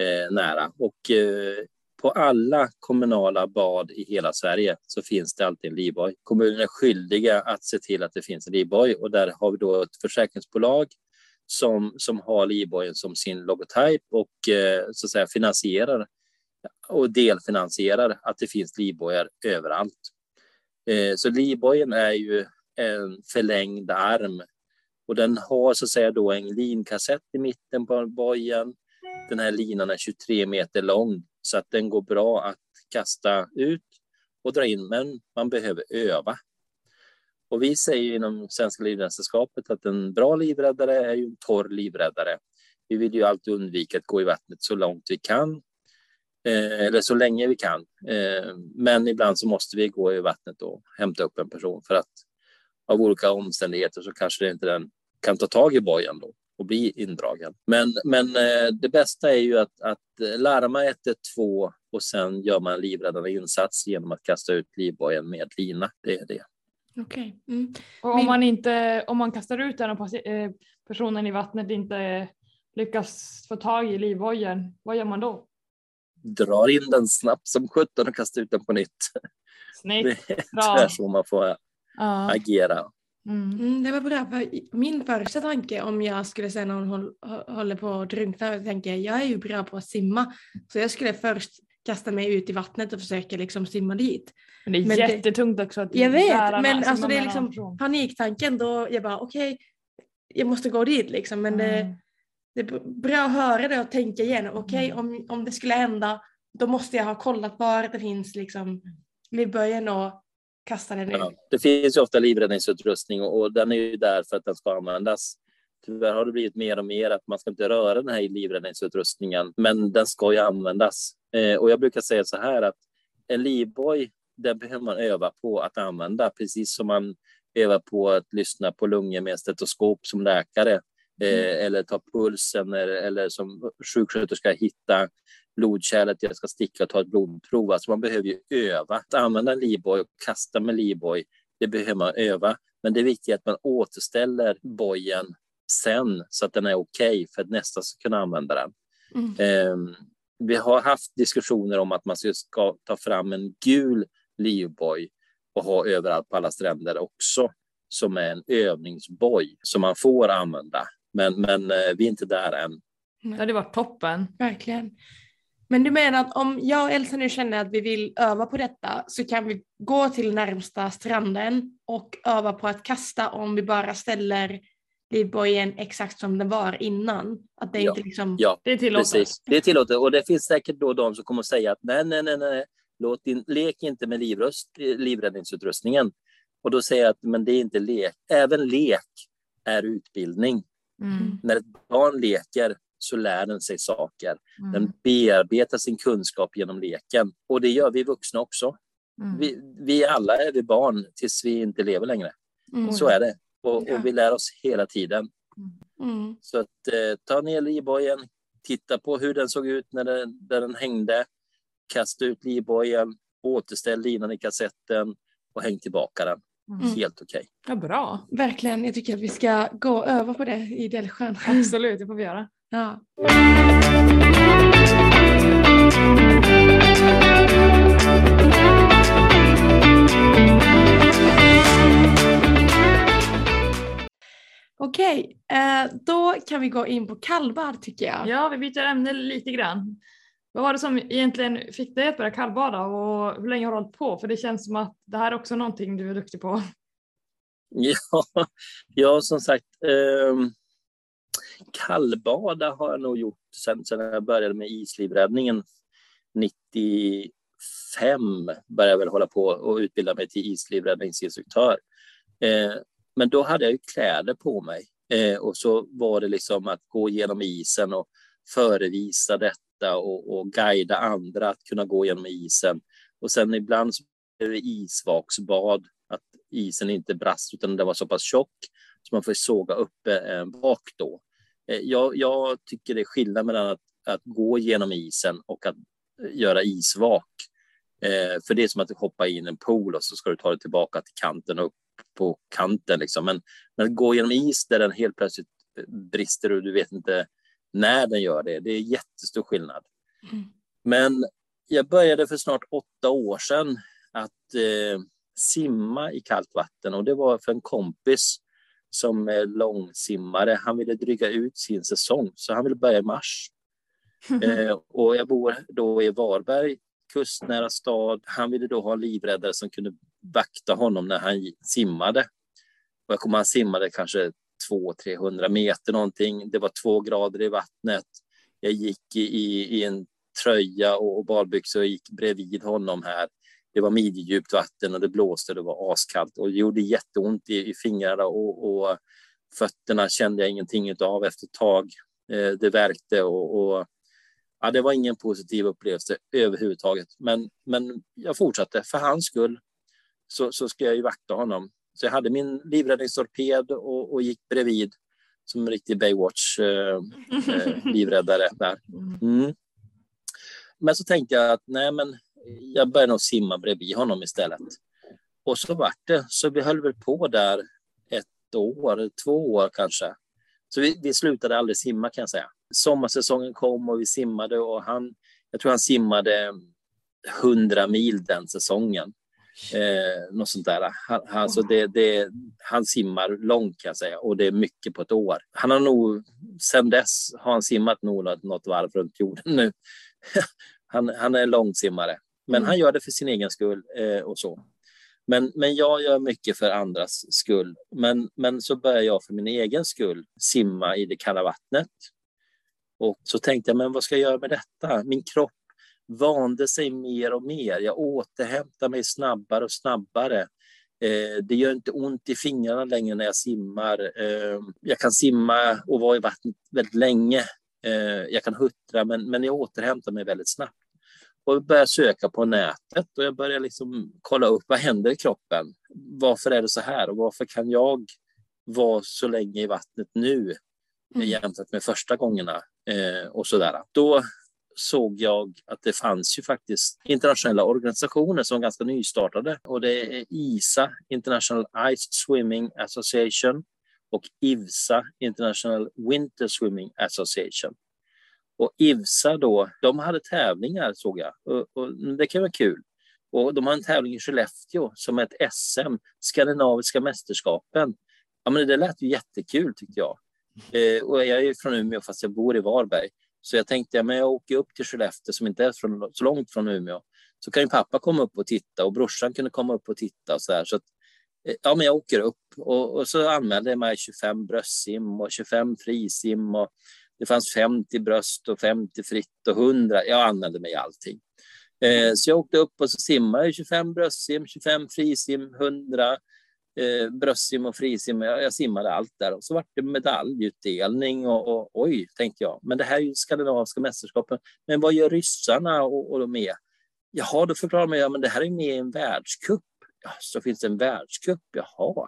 [SPEAKER 4] eh, nära. Och eh, på alla kommunala bad i hela Sverige så finns det alltid en livboj. Kommunerna är skyldiga att se till att det finns en livboj och där har vi då ett försäkringsbolag som, som har livbojen som sin logotyp och eh, så att säga finansierar och delfinansierar att det finns livbojar överallt. Eh, så livbojen är ju en förlängd arm och den har så att säga då en linkassett i mitten på bojen. Den här linan är 23 meter lång så att den går bra att kasta ut och dra in, men man behöver öva. Och vi säger inom Svenska Livräddningssällskapet att en bra livräddare är ju en torr livräddare. Vi vill ju alltid undvika att gå i vattnet så långt vi kan, eh, eller så länge vi kan. Eh, men ibland så måste vi gå i vattnet och hämta upp en person för att av olika omständigheter så kanske det inte den kan ta tag i bojen då och bli indragen. Men, men eh, det bästa är ju att, att larma 112 och sen gör man en livräddande insats genom att kasta ut livbojen med lina. Det är det.
[SPEAKER 3] Okej. Okay. Mm.
[SPEAKER 2] Och om, Min... man inte, om man kastar ut den och eh, personen i vattnet inte lyckas få tag i livbojen, vad gör man då?
[SPEAKER 4] Drar in den snabbt som sjutton och kastar ut den på nytt.
[SPEAKER 2] Snyggt.
[SPEAKER 4] Det är så man får ja. agera.
[SPEAKER 3] Mm. Mm, det var bra, för min första tanke om jag skulle se någon håller på att drunkna, tänker jag är ju bra på att simma, så jag skulle först kasta mig ut i vattnet och försöka liksom simma dit.
[SPEAKER 2] Men det är men jättetungt också. Att
[SPEAKER 3] jag vet, men alltså det är liksom paniktanken då, jag bara okej, okay, jag måste gå dit liksom, men mm. det, det är bra att höra det och tänka igenom, okej okay, mm. om, om det skulle hända, då måste jag ha kollat var det finns liksom livböjen och kasta den ut. Ja,
[SPEAKER 4] det finns ju ofta livräddningsutrustning och, och den är ju där för att den ska användas. Tyvärr har det blivit mer och mer att man ska inte röra den här livräddningsutrustningen, men den ska ju användas. Eh, och jag brukar säga så här att en livboj, den behöver man öva på att använda, precis som man övar på att lyssna på lungor med stetoskop som läkare, eh, mm. eller ta pulsen, eller, eller som sjuksköterska hitta blodkärlet, jag ska sticka och ta ett blodprov. Alltså man behöver ju öva. Att använda livboj och kasta med livboj, det behöver man öva. Men det är viktigt att man återställer bojen sen så att den är okej okay för att nästa ska kunna använda den. Mm. Um, vi har haft diskussioner om att man ska ta fram en gul livboj och ha överallt på alla stränder också, som är en övningsboj som man får använda. Men, men eh, vi är inte där än.
[SPEAKER 2] Det hade varit toppen.
[SPEAKER 3] Verkligen. Men du menar att om jag och Elsa nu känner att vi vill öva på detta så kan vi gå till närmsta stranden och öva på att kasta om vi bara ställer livbojen exakt som den var innan. Att det ja, inte liksom...
[SPEAKER 4] Ja, det är tillåtet. Precis. Det är tillåtet och det finns säkert då de som kommer att säga att nej, nej, nej, nej. Låt din, lek inte med livröst, livräddningsutrustningen. Och då säger jag att men det är inte lek. Även lek är utbildning. Mm. När ett barn leker så lär den sig saker. Mm. Den bearbetar sin kunskap genom leken och det gör vi vuxna också. Mm. Vi, vi alla är vi barn tills vi inte lever längre. Mm. Så är det. Och, och, vi lär oss hela tiden. Mm. Så att eh, ta ner livbojen, titta på hur den såg ut när den, där den hängde, kasta ut livbojen, återställ linan i kassetten och häng tillbaka den. Mm. Helt okej. Okay.
[SPEAKER 2] Ja, bra.
[SPEAKER 3] Verkligen. Jag tycker att vi ska gå och öva på det i Delsjön.
[SPEAKER 2] Absolut, det får vi göra. Ja.
[SPEAKER 3] Okej, eh, då kan vi gå in på kallbad tycker jag.
[SPEAKER 2] Ja, vi byter ämne lite grann. Vad var det som egentligen fick dig att börja kallbada och hur länge har du hållit på? För det känns som att det här är också någonting du är duktig på.
[SPEAKER 4] Ja, ja som sagt. Eh, kallbada har jag nog gjort sen, sen jag började med islivräddningen 95 började jag väl hålla på och utbilda mig till islivräddningsinstruktör. Eh, men då hade jag ju kläder på mig eh, och så var det liksom att gå genom isen och förevisa detta och, och guida andra att kunna gå genom isen. Och sen ibland så blev det isvaksbad, att isen inte brast utan den var så pass tjock så man får såga upp eh, bak då. Eh, jag, jag, tycker det är skillnad mellan att, att, gå genom isen och att göra isvak. Eh, för det är som att hoppa in i en pool och så ska du ta dig tillbaka till kanten och upp på kanten. Liksom. Men, men att gå genom is där den helt plötsligt brister och du vet inte när den gör det, det är jättestor skillnad. Mm. Men jag började för snart åtta år sedan att eh, simma i kallt vatten och det var för en kompis som är långsimmare. Han ville dryga ut sin säsong så han ville börja i mars. eh, och jag bor då i Varberg, kustnära stad. Han ville då ha livräddare som kunde vakta honom när han simmade. Och jag kommer han simmade kanske 200-300 meter någonting. Det var två grader i vattnet. Jag gick i, i en tröja och badbyxor och gick bredvid honom här. Det var midjedjupt vatten och det blåste, det var askallt och det gjorde jätteont i, i fingrarna och, och fötterna kände jag ingenting av efter ett tag. Eh, det värkte och, och ja, det var ingen positiv upplevelse överhuvudtaget. Men, men jag fortsatte. För hans skull så, så ska jag ju vakta honom. Så jag hade min livräddningstorped och, och gick bredvid som en riktig Baywatch-livräddare eh, eh, där. Mm. Men så tänkte jag att nej, men jag började nog simma bredvid honom istället. Och så vart det, så vi höll väl på där ett år, två år kanske. Så vi, vi slutade aldrig simma kan jag säga. Sommarsäsongen kom och vi simmade och han, jag tror han simmade 100 mil den säsongen. Eh, något sånt där. Han, alltså det, det, han simmar långt kan jag säga och det är mycket på ett år. Han har nog, sen dess har han simmat nog något varv runt jorden nu. han, han är långsimmare. Men mm. han gör det för sin egen skull eh, och så. Men, men jag gör mycket för andras skull. Men, men så börjar jag för min egen skull simma i det kalla vattnet. Och så tänkte jag, men vad ska jag göra med detta? Min kropp vande sig mer och mer. Jag återhämtar mig snabbare och snabbare. Eh, det gör inte ont i fingrarna längre när jag simmar. Eh, jag kan simma och vara i vattnet väldigt länge. Eh, jag kan huttra, men, men jag återhämtar mig väldigt snabbt och började söka på nätet och jag började liksom kolla upp vad händer i kroppen. Varför är det så här och varför kan jag vara så länge i vattnet nu mm. jämfört med första gångerna eh, och sådär. Då såg jag att det fanns ju faktiskt internationella organisationer som var ganska nystartade och det är ISA, International Ice Swimming Association och IVSA, International Winter Swimming Association. Och IVSA då, de hade tävlingar såg jag och, och det kan vara kul. Och de har en tävling i Skellefteå som är ett SM, Skandinaviska mästerskapen. Ja, men det lät ju jättekul tyckte jag. Eh, och jag är ju från Umeå fast jag bor i Varberg. Så jag tänkte, ja, men jag åker upp till Skellefteå som inte är från, så långt från Umeå. Så kan ju pappa komma upp och titta och brorsan kunde komma upp och titta och så här. Så att, eh, ja, men jag åker upp och, och så anmälde jag mig 25 bröstsim och 25 frisim och det fanns 50 bröst och 50 fritt och 100. Jag använde mig i allting. Eh, så jag åkte upp och så simmade 25 bröstsim, 25 frisim, 100 eh, bröstsim och frisim. Jag, jag simmade allt där och så var det medaljutdelning och, och oj, tänkte jag. Men det här är ju skandinaviska mästerskapen. Men vad gör ryssarna och, och de är? Jaha, då förklarar man, ja, men det här är med i en världscup. Ja, så finns det en världscup, jaha.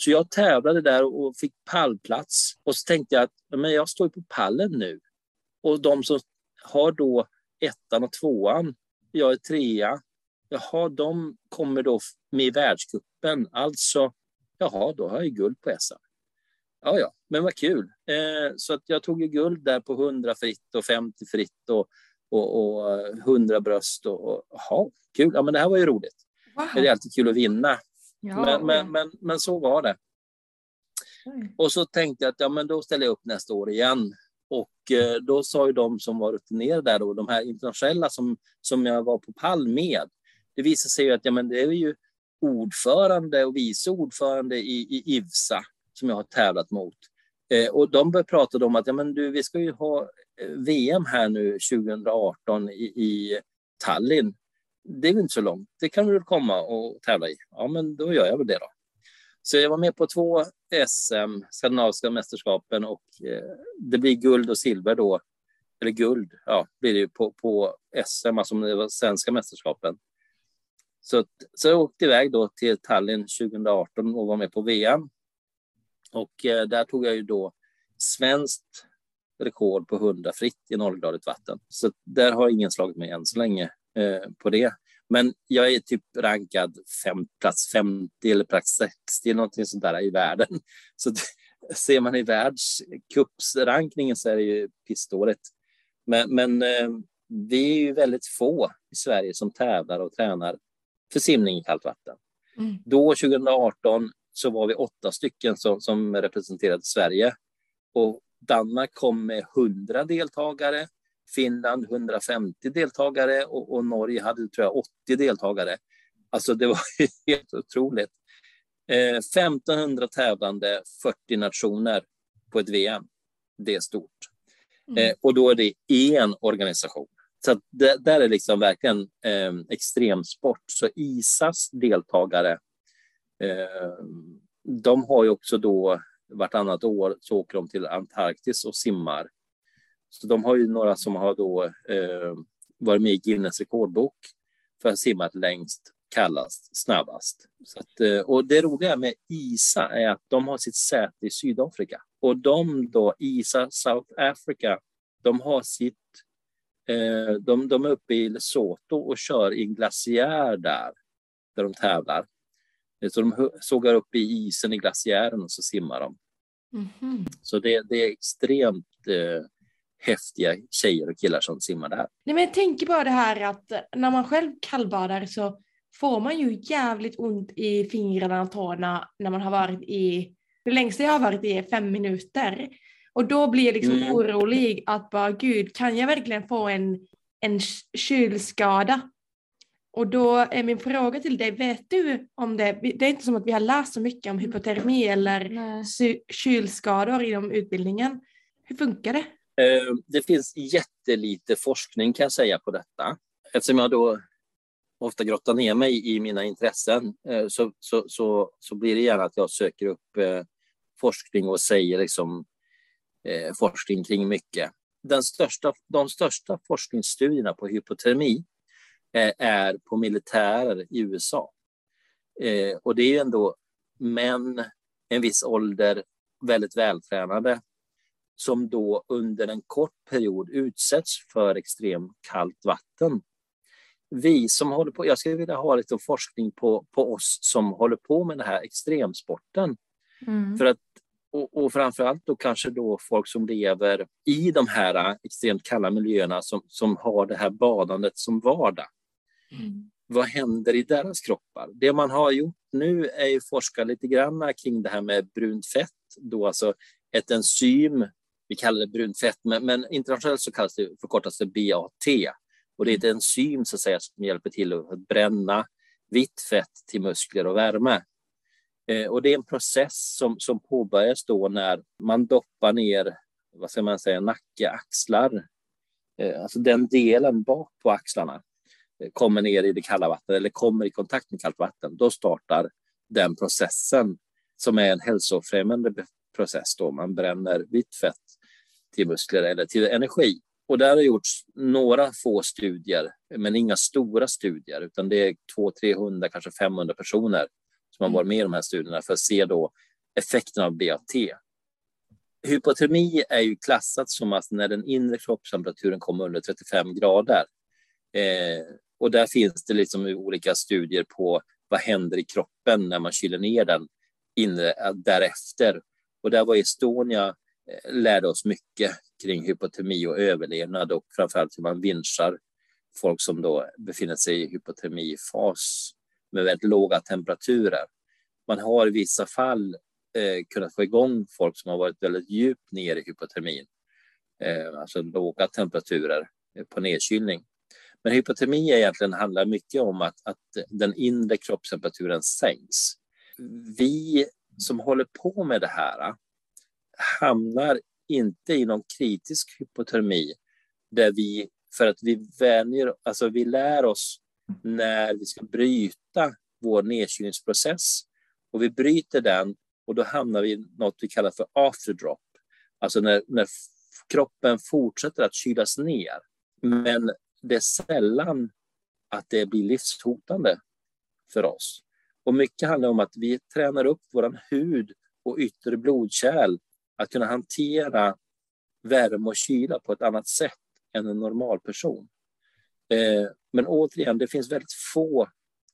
[SPEAKER 4] Så jag tävlade där och fick pallplats. Och så tänkte jag att men jag står på pallen nu. Och de som har då ettan och tvåan, jag är trea. Jaha, de kommer då med i världscupen. Alltså, jaha, då har jag guld på SM. Ja, ja, men vad kul. Eh, så att jag tog ju guld där på 100 fritt och 50 fritt och, och, och 100 bröst. Och, och, jaha, kul. Ja, men det här var ju roligt. Wow. Det är alltid kul att vinna. Ja. Men, men, men, men, så var det. Och så tänkte jag att ja, men då ställer jag upp nästa år igen. Och eh, då sa ju de som var rutinerade där, då, de här internationella som, som jag var på pall med, det visade sig ju att ja, men det är ju ordförande och vice ordförande i, i IVSA som jag har tävlat mot. Eh, och de började prata om att ja, men du, vi ska ju ha eh, VM här nu 2018 i, i Tallinn det är väl inte så långt. Det kan du väl komma och tävla i? Ja, men då gör jag väl det då. Så jag var med på två SM, skandinaviska mästerskapen och eh, det blir guld och silver då. Eller guld, ja, blir det på, på SM, alltså det var svenska mästerskapen. Så, så jag åkte iväg då till Tallinn 2018 och var med på VM. Och eh, där tog jag ju då svenskt rekord på 100 fritt i nollgradigt vatten. Så där har ingen slagit mig än så länge. Eh, på det. Men jag är typ rankad fem, plats 50 eller plats 60 någonting sånt där i världen. Så ser man i världscupsrankningen så är det ju pissdåligt. Men, men eh, vi är ju väldigt få i Sverige som tävlar och tränar för simning i kallt vatten. Mm. Då 2018 så var vi åtta stycken som, som representerade Sverige och Danmark kom med 100 deltagare, Finland 150 deltagare och, och Norge hade tror jag 80 deltagare. Alltså det var helt otroligt. Eh, 1500 tävlande, 40 nationer på ett VM. Det är stort. Mm. Eh, och då är det en organisation. Så det, där är liksom verkligen eh, extremsport. Så ISAs deltagare, eh, de har ju också då vartannat år så åker de till Antarktis och simmar. Så de har ju några som har då eh, varit med i Guinness rekordbok för att simma längst, kallast, snabbast. Att, eh, och det roliga med ISA är att de har sitt säte i Sydafrika. Och de då, ISA South Africa, de har sitt eh, de, de är uppe i Lesotho och kör i en glaciär där, där de tävlar. Så de sågar upp i isen i glaciären och så simmar de. Mm -hmm. Så det, det, är extremt eh, häftiga tjejer och killar som simmar där.
[SPEAKER 3] Nej, men jag tänker bara det här att när man själv kallbadar så får man ju jävligt ont i fingrarna och tårna när man har varit i, det längsta jag har varit i är fem minuter. Och då blir jag liksom mm. orolig att bara gud, kan jag verkligen få en, en kylskada? Och då är min fråga till dig, vet du om det, det är inte som att vi har läst så mycket om hypotermi eller Nej. kylskador inom utbildningen. Hur funkar det?
[SPEAKER 4] Eh, det finns jättelite forskning kan jag säga på detta. Eftersom jag då ofta grottar ner mig i mina intressen eh, så, så, så, så blir det gärna att jag söker upp eh, forskning och säger liksom forskning kring mycket. Den största, de största forskningsstudierna på hypotermi är på militärer i USA. Och det är ändå män, en viss ålder, väldigt vältränade som då under en kort period utsätts för extremt kallt vatten. Vi som håller på, jag skulle vilja ha lite forskning på, på oss som håller på med den här extremsporten. Mm. För att, och, och framförallt då kanske då folk som lever i de här extremt kalla miljöerna som, som har det här badandet som vardag. Mm. Vad händer i deras kroppar? Det man har gjort nu är att forska lite grann kring det här med brunt fett, då alltså ett enzym vi kallar det brunt fett, men, men internationellt så kallas det förkortas det BAT. Och det är ett enzym så att säga, som hjälper till att bränna vitt fett till muskler och värme. Eh, och det är en process som, som påbörjas då när man doppar ner, vad ska man säga, nacke, axlar. Eh, alltså den delen bak på axlarna eh, kommer ner i det kalla vattnet eller kommer i kontakt med kallt vatten. Då startar den processen som är en hälsofrämjande process då man bränner vitt fett till muskler eller till energi. Och där har gjorts några få studier, men inga stora studier, utan det är 200, 300, kanske 500 personer som har varit med i de här studierna för att se då effekten av BAT. Hypotermi är ju klassat som att när den inre kroppstemperaturen kommer under 35 grader. Eh, och där finns det liksom olika studier på vad händer i kroppen när man kyler ner den inre därefter. Och där var Estonia lärde oss mycket kring hypotermi och överlevnad och framförallt hur man vinschar folk som då befinner sig i hypotermifas med väldigt låga temperaturer. Man har i vissa fall eh, kunnat få igång folk som har varit väldigt djupt ner i hypotermin, eh, alltså låga temperaturer eh, på nedkylning. Men hypotermi egentligen handlar mycket om att, att den inre kroppstemperaturen sänks. Vi som håller på med det här hamnar inte i någon kritisk hypotermi där vi, för att vi vänjer, alltså vi lär oss när vi ska bryta vår nedkylningsprocess och vi bryter den och då hamnar vi i något vi kallar för afterdrop, alltså när, när kroppen fortsätter att kylas ner. Men det är sällan att det blir livshotande för oss. Och mycket handlar om att vi tränar upp vår hud och yttre blodkärl att kunna hantera värme och kyla på ett annat sätt än en normal person. Eh, Men återigen, det finns väldigt få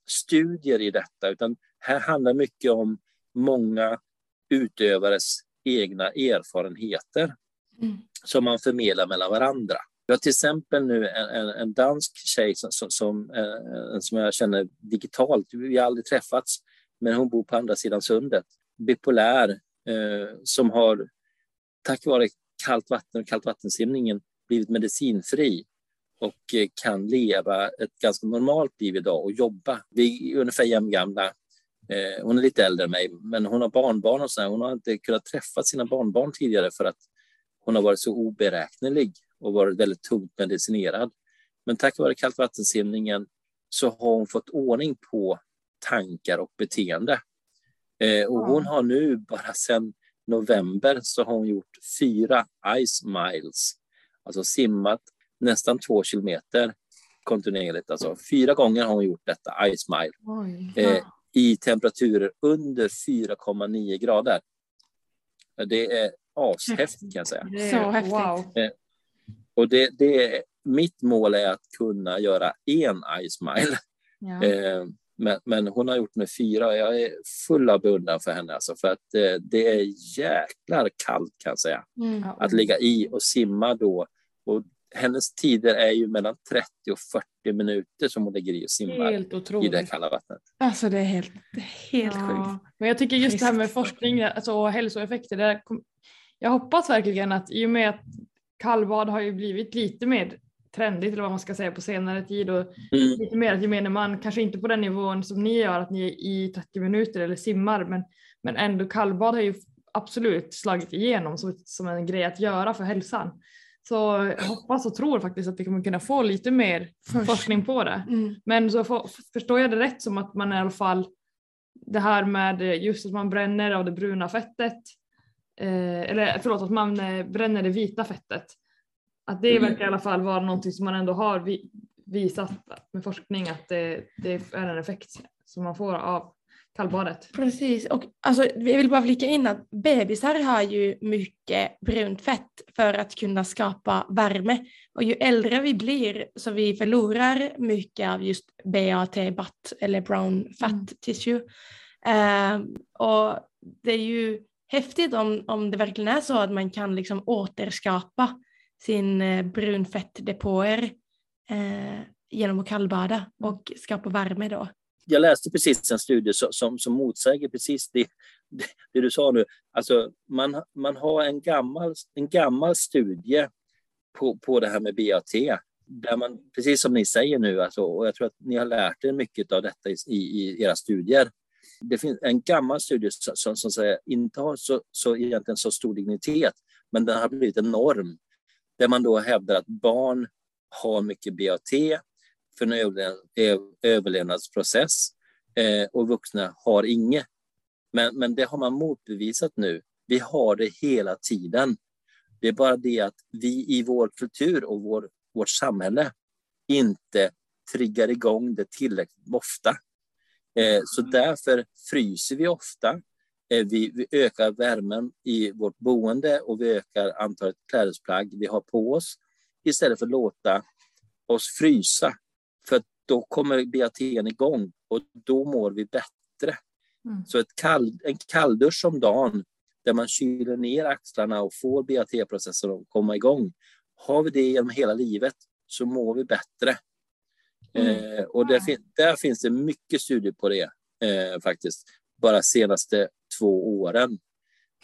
[SPEAKER 4] studier i detta, utan här handlar mycket om många utövares egna erfarenheter mm. som man förmedlar mellan varandra. Vi har till exempel nu en, en, en dansk tjej som, som, som, eh, som jag känner digitalt, vi har aldrig träffats, men hon bor på andra sidan sundet. Bipolär, eh, som har tack vare kallt vatten och kallt vattensimningen blivit medicinfri och eh, kan leva ett ganska normalt liv idag och jobba. Vi är ungefär jämngamla. Eh, hon är lite äldre än mig, men hon har barnbarn och så här. Hon har inte kunnat träffa sina barnbarn tidigare för att hon har varit så oberäknelig och varit väldigt tungt medicinerad. Men tack vare kallt vattensimningen så har hon fått ordning på tankar och beteende. Eh, och hon har nu bara sedan november så har hon gjort fyra ice miles, alltså simmat nästan två kilometer kontinuerligt. Alltså fyra gånger har hon gjort detta, ice mile, eh, i temperaturer under 4,9 grader. Det är ashäftigt kan jag säga.
[SPEAKER 3] Så häftigt. Wow.
[SPEAKER 4] Eh, och det, det, mitt mål är att kunna göra en ice mile. Ja. Eh, men, men, hon har gjort med fyra och jag är full av beundran för henne. Alltså, för att eh, det är jäklar kallt kan jag säga. Mm. Att ligga i och simma då. Och hennes tider är ju mellan 30 och 40 minuter som hon ligger i och simmar i det kalla vattnet.
[SPEAKER 3] Alltså det är helt, helt ja. sjukt.
[SPEAKER 2] Men jag tycker just det här med forskning alltså, och hälsoeffekter. Det kom, jag hoppas verkligen att i och med att kallbad har ju blivit lite mer trendigt eller vad man ska säga på senare tid och mm. lite mer att gemene man, kanske inte på den nivån som ni gör att ni är i 30 minuter eller simmar men, men ändå kallbad har ju absolut slagit igenom som, som en grej att göra för hälsan. Så jag hoppas och tror faktiskt att vi kommer kunna få lite mer Först. forskning på det. Mm. Men så för, förstår jag det rätt som att man i alla fall det här med just att man bränner av det bruna fettet eh, eller förlåt att man eh, bränner det vita fettet att det mm. verkar i alla fall vara någonting som man ändå har vi, visat med forskning att det, det, är en effekt som man får av kallbadet.
[SPEAKER 3] Precis, och alltså, vi vill bara flika in att bebisar har ju mycket brunt fett för att kunna skapa värme. Och ju äldre vi blir så vi förlorar mycket av just BAT, BAT eller brown fat mm. tissue. Uh, och det är ju häftigt om, om det verkligen är så att man kan liksom återskapa sin eh, brunfettdepåer eh, genom att kallbada mm. och skapa värme då.
[SPEAKER 4] Jag läste precis en studie som, som, motsäger precis det, det, det, du sa nu. Alltså man, man har en gammal, en gammal studie på, på det här med BAT där man, precis som ni säger nu, alltså, och jag tror att ni har lärt er mycket av detta i, i era studier. Det finns en gammal studie som, som, som inte har så, så, egentligen så stor dignitet, men den har blivit en norm där man då hävdar att barn har mycket BAT för en överlevnadsprocess eh, och vuxna har inget. Men, men det har man motbevisat nu. Vi har det hela tiden. Det är bara det att vi i vår kultur och vår, vårt samhälle inte triggar igång det tillräckligt ofta. Eh, så därför fryser vi ofta. Eh, vi, vi, ökar värmen i vårt boende och vi ökar antalet klädesplagg vi har på oss istället för att låta oss frysa. För då kommer BAT igång och då mår vi bättre. Mm. Så ett kall, en kalldusch om dagen där man kyler ner axlarna och får BAT-processen att komma igång. Har vi det genom hela livet så mår vi bättre. Mm. Eh, och där, fin där, finns det mycket studier på det eh, faktiskt. Bara senaste två åren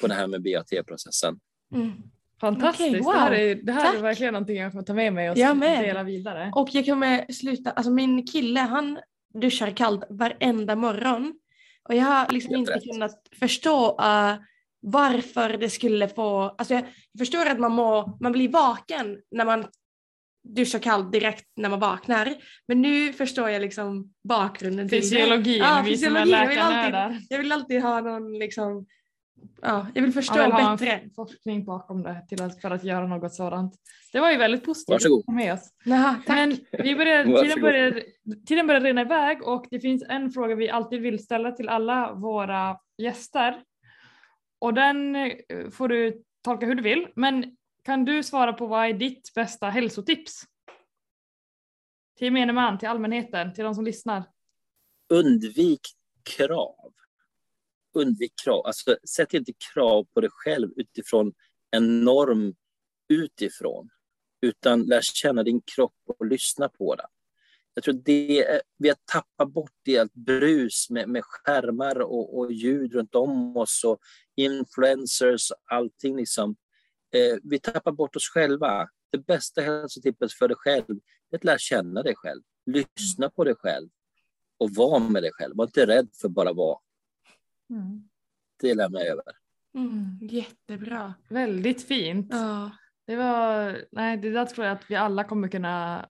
[SPEAKER 4] på det här med BAT-processen.
[SPEAKER 2] Mm. Fantastiskt, okay, wow. det här, är, det här är verkligen någonting jag får ta med mig och dela vidare.
[SPEAKER 3] Och jag kommer sluta, alltså min kille han duschar kallt varenda morgon och jag har liksom inte kunnat förstå uh, varför det skulle få, alltså jag förstår att man, må, man blir vaken när man duschar kallt direkt när man vaknar. Men nu förstår jag liksom bakgrunden
[SPEAKER 2] till Fysiologin, ja, vi som är läkarna
[SPEAKER 3] där. Jag vill alltid ha någon liksom, ja, jag vill förstå jag vill bättre. Ha
[SPEAKER 2] en forskning bakom det till att, för att göra något sådant. Det var ju väldigt positivt
[SPEAKER 4] Varsågod.
[SPEAKER 2] med oss.
[SPEAKER 3] Naha, tack.
[SPEAKER 2] Men vi börjar, tiden, börjar, tiden börjar rinna iväg och det finns en fråga vi alltid vill ställa till alla våra gäster. Och den eh, får du tolka hur du vill, men kan du svara på vad är ditt bästa hälsotips? till gemene man, till allmänheten, till de som lyssnar?
[SPEAKER 4] Undvik krav. Undvik krav. Alltså, sätt inte krav på dig själv utifrån en norm utifrån, utan lär känna din kropp och lyssna på den. Jag tror det vi har tappat bort det allt brus med, med skärmar och, och ljud runt om oss och influencers och allting. Liksom. Eh, vi tappar bort oss själva. Det bästa hälsotippet för dig själv är att lära känna dig själv. Lyssna på dig själv och vara med dig själv. Var inte rädd för att bara vara.
[SPEAKER 2] Mm.
[SPEAKER 4] Det lämnar jag över.
[SPEAKER 3] Mm, jättebra.
[SPEAKER 2] Väldigt fint.
[SPEAKER 3] Ja.
[SPEAKER 2] Det var, nej det där tror jag att vi alla kommer kunna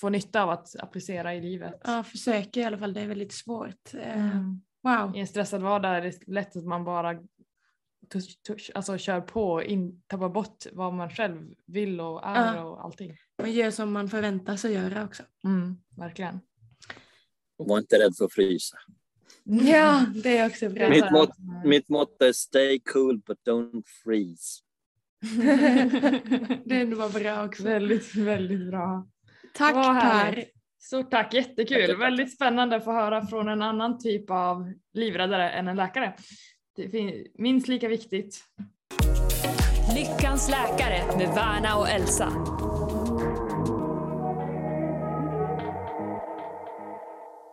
[SPEAKER 2] få nytta av att applicera i livet.
[SPEAKER 3] ja, försöker i alla fall. Det är väldigt svårt. Eh,
[SPEAKER 2] Mm.
[SPEAKER 3] Wow.
[SPEAKER 2] I en stressad vardag är det lätt att man bara tush, tush, alltså kör på och in, tappar bort vad man själv vill och är
[SPEAKER 3] Ja.
[SPEAKER 2] och allting.
[SPEAKER 3] Man gör som man förväntar sig göra också.
[SPEAKER 2] Mm, verkligen.
[SPEAKER 4] Och var inte rädd för att frysa.
[SPEAKER 3] Ja, det är också bra.
[SPEAKER 4] Mitt mått, mitt motto är stay cool but don't freeze.
[SPEAKER 3] det var bra också.
[SPEAKER 2] väldigt, väldigt bra.
[SPEAKER 3] Tack Per.
[SPEAKER 2] Stort tack, jättekul.
[SPEAKER 4] Tack, tack, tack.
[SPEAKER 2] Väldigt spännande att få höra från en annan typ av livräddare än en läkare. Det är minst lika viktigt.
[SPEAKER 1] Lyckans läkare med Värna och Elsa.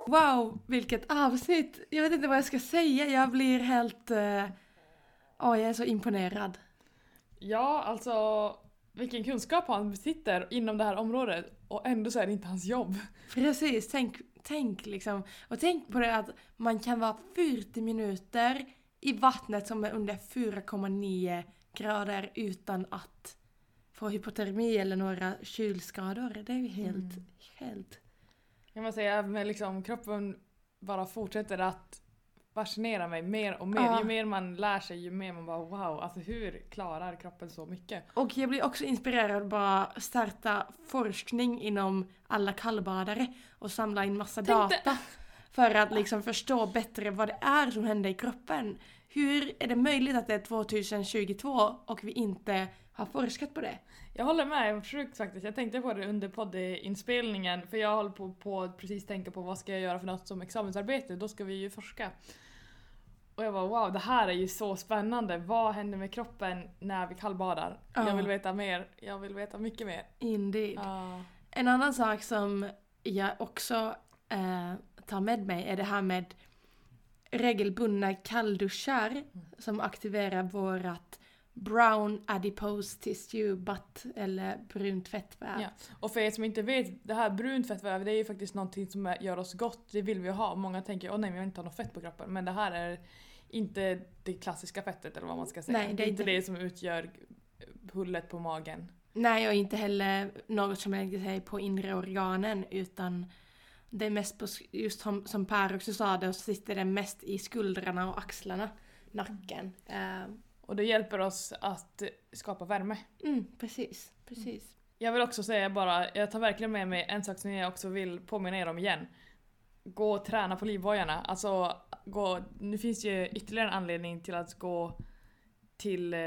[SPEAKER 3] Wow, vilket avsnitt! Jag vet inte vad jag ska säga. Jag blir helt... eh, Åh, jag är så imponerad.
[SPEAKER 2] Ja, alltså vilken kunskap han besitter inom det här området och ändå så är det inte hans jobb.
[SPEAKER 3] Precis, tänk, tänk liksom. Och tänk på det att man kan vara 40 minuter i vattnet som är under 4,9 grader utan att få hypotermi eller några kylskador. Det är ju helt, helt...
[SPEAKER 2] Kan man säga med liksom kroppen bara fortsätter att fascinera mig mer och mer.
[SPEAKER 3] Ja.
[SPEAKER 2] Ju mer man lär sig ju mer man bara wow, alltså hur klarar kroppen så mycket?
[SPEAKER 3] Och jag blir också inspirerad att bara starta forskning inom alla kallbadare och samla in massa
[SPEAKER 2] Tänkte-
[SPEAKER 3] data. För att liksom förstå bättre vad det är som händer i kroppen. Hur är det möjligt att det är 2022 och vi inte har forskat på det?
[SPEAKER 2] Jag håller med, sjukt faktiskt. Jag tänkte på det under poddinspelningen för jag håller på, på att precis tänka på vad ska jag göra för något som examensarbete, då ska vi ju forska. Och jag bara wow, det här är ju så spännande. Vad händer med kroppen när vi kallbadar?
[SPEAKER 3] Ja.
[SPEAKER 2] Jag vill veta mer. Jag vill veta mycket mer.
[SPEAKER 3] Indeed.
[SPEAKER 2] Ja.
[SPEAKER 3] En annan sak som jag också eh, tar med mig är det här med regelbundna kallduschar som aktiverar vårat brown adipose tissue butt eller brunt fettväv.
[SPEAKER 2] Ja. Och för er som inte vet, det här brunt fettväv det är ju faktiskt någonting som är- gör oss gott. Det vill vi ha. Många tänker åh nej jag vill inte ha något fett på kroppen. Men det här är inte det klassiska fettet eller vad man ska säga.
[SPEAKER 3] Nej,
[SPEAKER 2] det är inte det som utgör hullet på magen.
[SPEAKER 3] Nej, och inte heller något som lägger sig på inre organen utan det är mest på, just som, som Per också sa, det så sitter det mest i skuldrarna och axlarna, nacken. Eh,
[SPEAKER 2] Och det hjälper oss att skapa värme.
[SPEAKER 3] mm, precis, precis.
[SPEAKER 2] Jag vill också säga bara, jag tar verkligen med mig en sak som jag också vill påminna er om igen. Gå och träna på livbojarna. Alltså, gå, nu finns ju ytterligare en anledning till att gå till eh,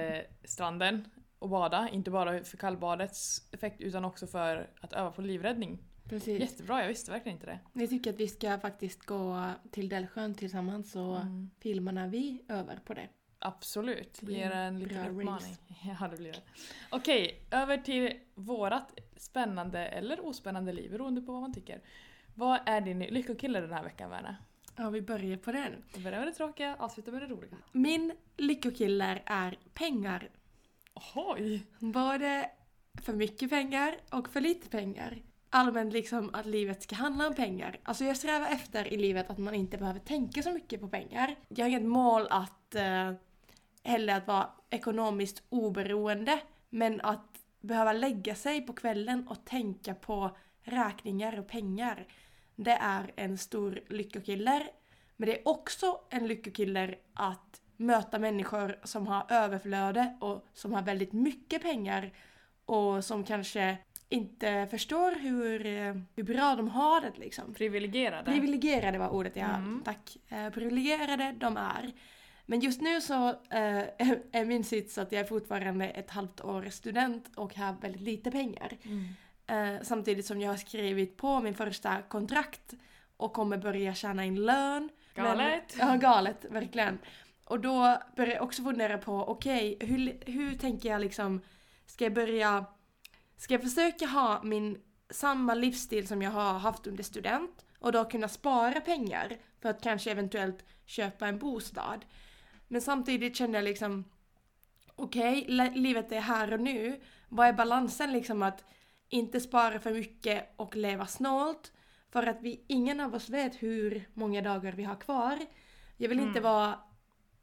[SPEAKER 2] stranden och bada. Inte bara för kallbadets effekt utan också för att öva på livräddning.
[SPEAKER 3] Precis.
[SPEAKER 2] Jättebra, jag visste verkligen inte det.
[SPEAKER 3] Jag tycker att vi ska faktiskt gå till Delsjön tillsammans och
[SPEAKER 2] Mm.
[SPEAKER 3] filma när vi övar på det.
[SPEAKER 2] Absolut,
[SPEAKER 3] blir
[SPEAKER 2] ger en liten uppmaning. Ja, det blir det. Okej, över till vårat spännande eller ospännande liv beroende på vad man tycker. Vad är din lyckokille den här veckan, Werner?
[SPEAKER 3] Ja, vi börjar på den.
[SPEAKER 2] Vi börjar med det tråkiga, avslutar med det roliga.
[SPEAKER 3] Min lyckokiller är pengar.
[SPEAKER 2] Oj!
[SPEAKER 3] Både för mycket pengar och för lite pengar. Allmänt liksom att livet ska handla om pengar. Alltså jag strävar efter i livet att man inte behöver tänka så mycket på pengar. Jag har inget mål att eh, heller att vara ekonomiskt oberoende. Men att behöva lägga sig på kvällen och tänka på räkningar och pengar. Det är en stor lyckokiller. Men det är också en lyckokiller att möta människor som har överflöde och som har väldigt mycket pengar och som kanske inte förstår hur, eh, hur bra de har det liksom.
[SPEAKER 2] Privilegierade.
[SPEAKER 3] Privilegierade var ordet jag
[SPEAKER 2] Mm.
[SPEAKER 3] tack. Eh, privilegierade de är. Men just nu så eh, är min sits att jag är fortfarande ett halvt år student och har väldigt lite pengar.
[SPEAKER 2] Mm.
[SPEAKER 3] Eh, samtidigt som jag har skrivit på min första kontrakt och kommer börja tjäna in lön.
[SPEAKER 2] Galet!
[SPEAKER 3] Men, ja, galet, verkligen. Och då börjar jag också fundera på, okej, okay, hur, hur tänker jag liksom, ska jag börja, ska jag försöka ha min samma livsstil som jag har haft under student och då kunna spara pengar för att kanske eventuellt köpa en bostad. Men samtidigt känner jag liksom, okej, okay, livet är här och nu. Vad är balansen liksom att inte spara för mycket och leva snålt? För att vi, ingen av oss vet hur många dagar vi har kvar. Jag vill mm. inte vara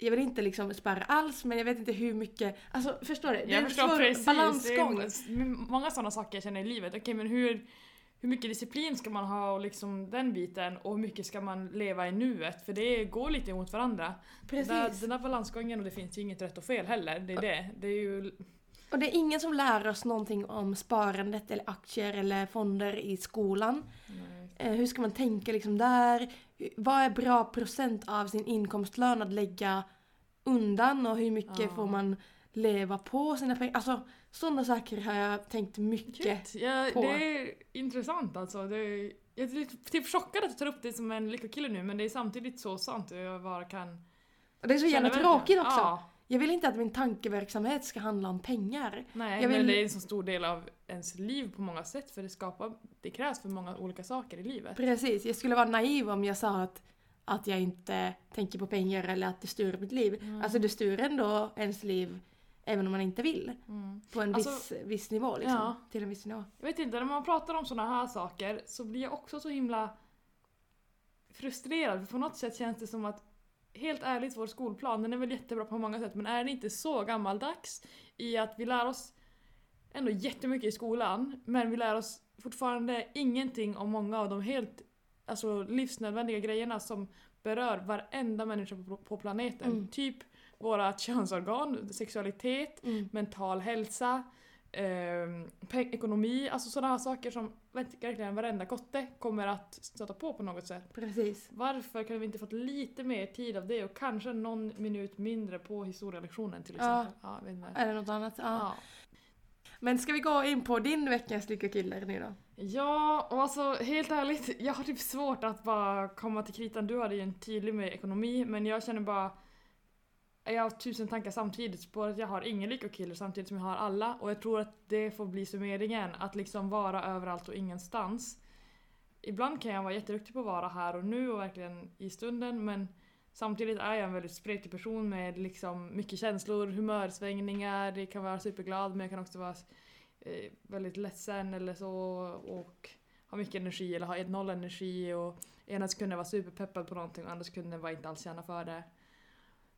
[SPEAKER 3] jag vill inte liksom spara alls men jag vet inte hur mycket, alltså förstår du? Det är
[SPEAKER 2] en svår balansgång. Det är många sådana saker jag känner i livet. Okej okay, men hur, hur mycket disciplin ska man ha och liksom den biten och hur mycket ska man leva i nuet? För det går lite emot varandra.
[SPEAKER 3] Precis.
[SPEAKER 2] Den, den där balansgången och det finns ju inget rätt och fel heller. Det är det. Det är ju...
[SPEAKER 3] Och det är ingen som lär oss någonting om sparandet eller aktier eller fonder i skolan. Eh, hur ska man tänka liksom där? Vad är bra procent av sin inkomstlön att lägga undan och hur mycket ja. får man leva på sina pengar? Alltså sådana saker har jag tänkt mycket
[SPEAKER 2] ja, på. Det är intressant alltså. Det är, jag är typ chockad att du tar upp det som en lyckokille nu men det är samtidigt så sant och jag bara kan...
[SPEAKER 3] Det är så jävla tråkigt också. Ja. Jag vill inte att min tankeverksamhet ska handla om pengar.
[SPEAKER 2] Nej, jag vill... men det är en så stor del av ens liv på många sätt för det skapar, det krävs för många olika saker i livet.
[SPEAKER 3] Precis, jag skulle vara naiv om jag sa att, att jag inte tänker på pengar eller att det styr mitt liv. Mm. Alltså det styr ändå ens liv även om man inte vill. Mm. På en alltså, viss, viss nivå liksom. Ja. Till en viss nivå.
[SPEAKER 2] Jag vet inte, när man pratar om sådana här saker så blir jag också så himla frustrerad. För på något sätt känns det som att helt ärligt, vår skolplan, den är väl jättebra på många sätt men är den inte så gammaldags i att vi lär oss ändå jättemycket i skolan men vi lär oss fortfarande ingenting om många av de helt alltså, livsnödvändiga grejerna som berör varenda människa på, på planeten. Mm. Typ våra könsorgan, sexualitet, mm. mental hälsa, eh, ekonomi, alltså sådana saker som verkligen varenda kotte kommer att stöta på på något sätt.
[SPEAKER 3] Precis.
[SPEAKER 2] Varför kan vi inte fått lite mer tid av det och kanske någon minut mindre på historielektionen till exempel?
[SPEAKER 3] Ja. ja vet Eller något annat. Ja. ja. Men ska vi gå in på din veckans lyckokille nu då?
[SPEAKER 2] Ja, och alltså helt ärligt, jag har typ svårt att bara komma till kritan. Du hade ju en tydlig med ekonomi, men jag känner bara jag har tusen tankar samtidigt på att jag har ingen lyckokille samtidigt som jag har alla och jag tror att det får bli summeringen, att liksom vara överallt och ingenstans. Ibland kan jag vara jätteduktig på att vara här och nu och verkligen i stunden men samtidigt är jag en väldigt spretig person med liksom mycket känslor, humörsvängningar, det kan vara superglad men jag kan också vara eh, väldigt ledsen eller så och ha mycket energi eller ha noll energi och ena sekunden vara superpeppad på någonting och andra sekunden var inte alls känna för det.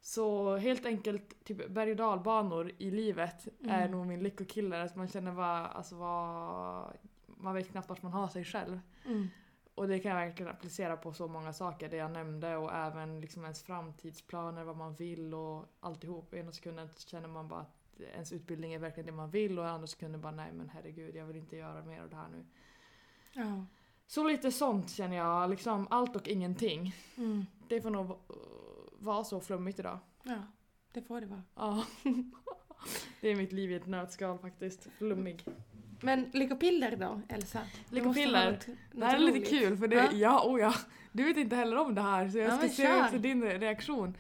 [SPEAKER 2] Så helt enkelt, typ berg och dalbanor i livet mm. är nog min lyckokiller. Att man känner bara, alltså vad... Man vet knappt vart man har sig själv. Mm. Och det kan jag verkligen applicera på så många saker, det jag nämnde och även liksom ens framtidsplaner, vad man vill och alltihop. Ena sekunden känner man bara att ens utbildning är verkligen det man vill och andra sekunden bara nej men herregud jag vill inte göra mer av det här nu.
[SPEAKER 3] Ja.
[SPEAKER 2] Så lite sånt känner jag, liksom allt och ingenting. Mm. Det får nog vara så flummigt idag.
[SPEAKER 3] Ja, det får det vara.
[SPEAKER 2] Ja. det är mitt liv i ett nötskal faktiskt. Flummig.
[SPEAKER 3] Men lyckopiller då, Elsa?
[SPEAKER 2] Lyckopiller? Det här är lite kul för det, ja. ja, oh ja, du vet inte heller om det här så jag ska ja, se kör. också din reaktion.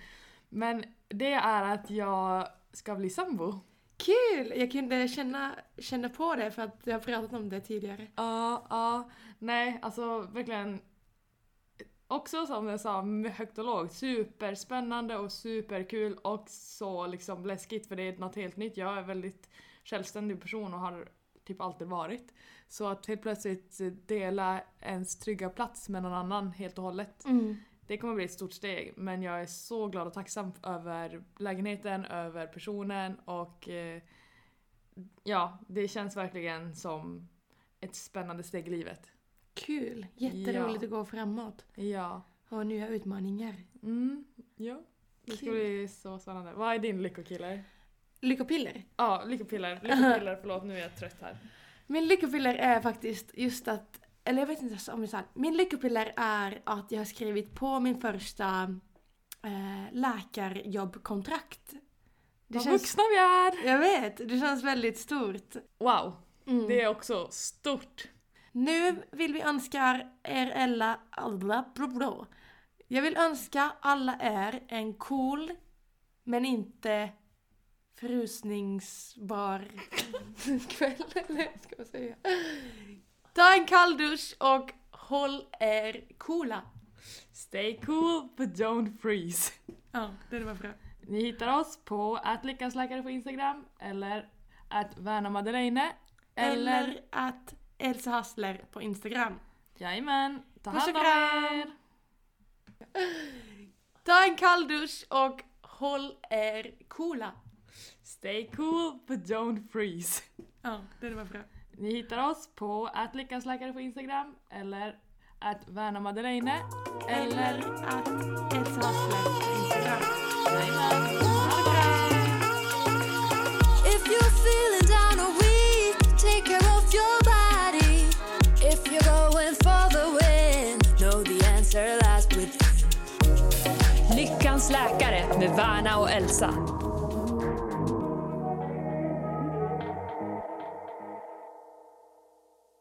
[SPEAKER 2] Men det är att jag ska bli sambo.
[SPEAKER 3] Kul! Jag kunde känna, känna på det för att jag har pratat om det tidigare.
[SPEAKER 2] Ja, ja. Nej, alltså verkligen också som jag sa, högt och lågt. Superspännande och superkul och så liksom läskigt för det är något helt nytt. Jag är väldigt självständig person och har typ alltid varit. Så att helt plötsligt dela ens trygga plats med någon annan helt och hållet. Mm. Det kommer bli ett stort steg men jag är så glad och tacksam över lägenheten, över personen och eh, ja, det känns verkligen som ett spännande steg i livet.
[SPEAKER 3] Kul! Jätteroligt ja. att gå framåt.
[SPEAKER 2] Ja.
[SPEAKER 3] Ha nya utmaningar.
[SPEAKER 2] Mm, ja. Det ska bli så spännande. Vad är din lyckokiller?
[SPEAKER 3] Lyckopiller?
[SPEAKER 2] Ja, lyckopiller. Lyckopiller, förlåt nu är jag trött här.
[SPEAKER 3] Min lyckopiller är faktiskt just att, eller jag vet inte om jag sa Min lyckopiller är att jag har skrivit på min första äh, läkarjobbkontrakt.
[SPEAKER 2] Det Vad känns, vuxna vi är!
[SPEAKER 3] Jag vet, det känns väldigt stort.
[SPEAKER 2] Wow. Mm. Det är också stort.
[SPEAKER 3] Nu vill vi önska er alla, alla blå, Jag vill önska alla er en cool, men inte frusningsbar kväll, eller ska man säga. Ta en kalldusch och håll er coola.
[SPEAKER 2] Stay cool but don't freeze.
[SPEAKER 3] Ja, det var bra.
[SPEAKER 2] Ni hittar oss på att lyckasläkare på Instagram eller att Värna Madeleine
[SPEAKER 3] eller att Elsa Hassler på Instagram.
[SPEAKER 2] Jajamän, ta hand om er!
[SPEAKER 3] Ta en kalldusch och håll er coola.
[SPEAKER 2] Stay cool but don't freeze.
[SPEAKER 3] Ja, det var bra.
[SPEAKER 2] Ni hittar oss på att lyckasläkare på Instagram eller att Värna Madeleine
[SPEAKER 3] eller att Elsa Hassler på Instagram.
[SPEAKER 2] Det!
[SPEAKER 1] Lyckans läkare med Värna och Elsa.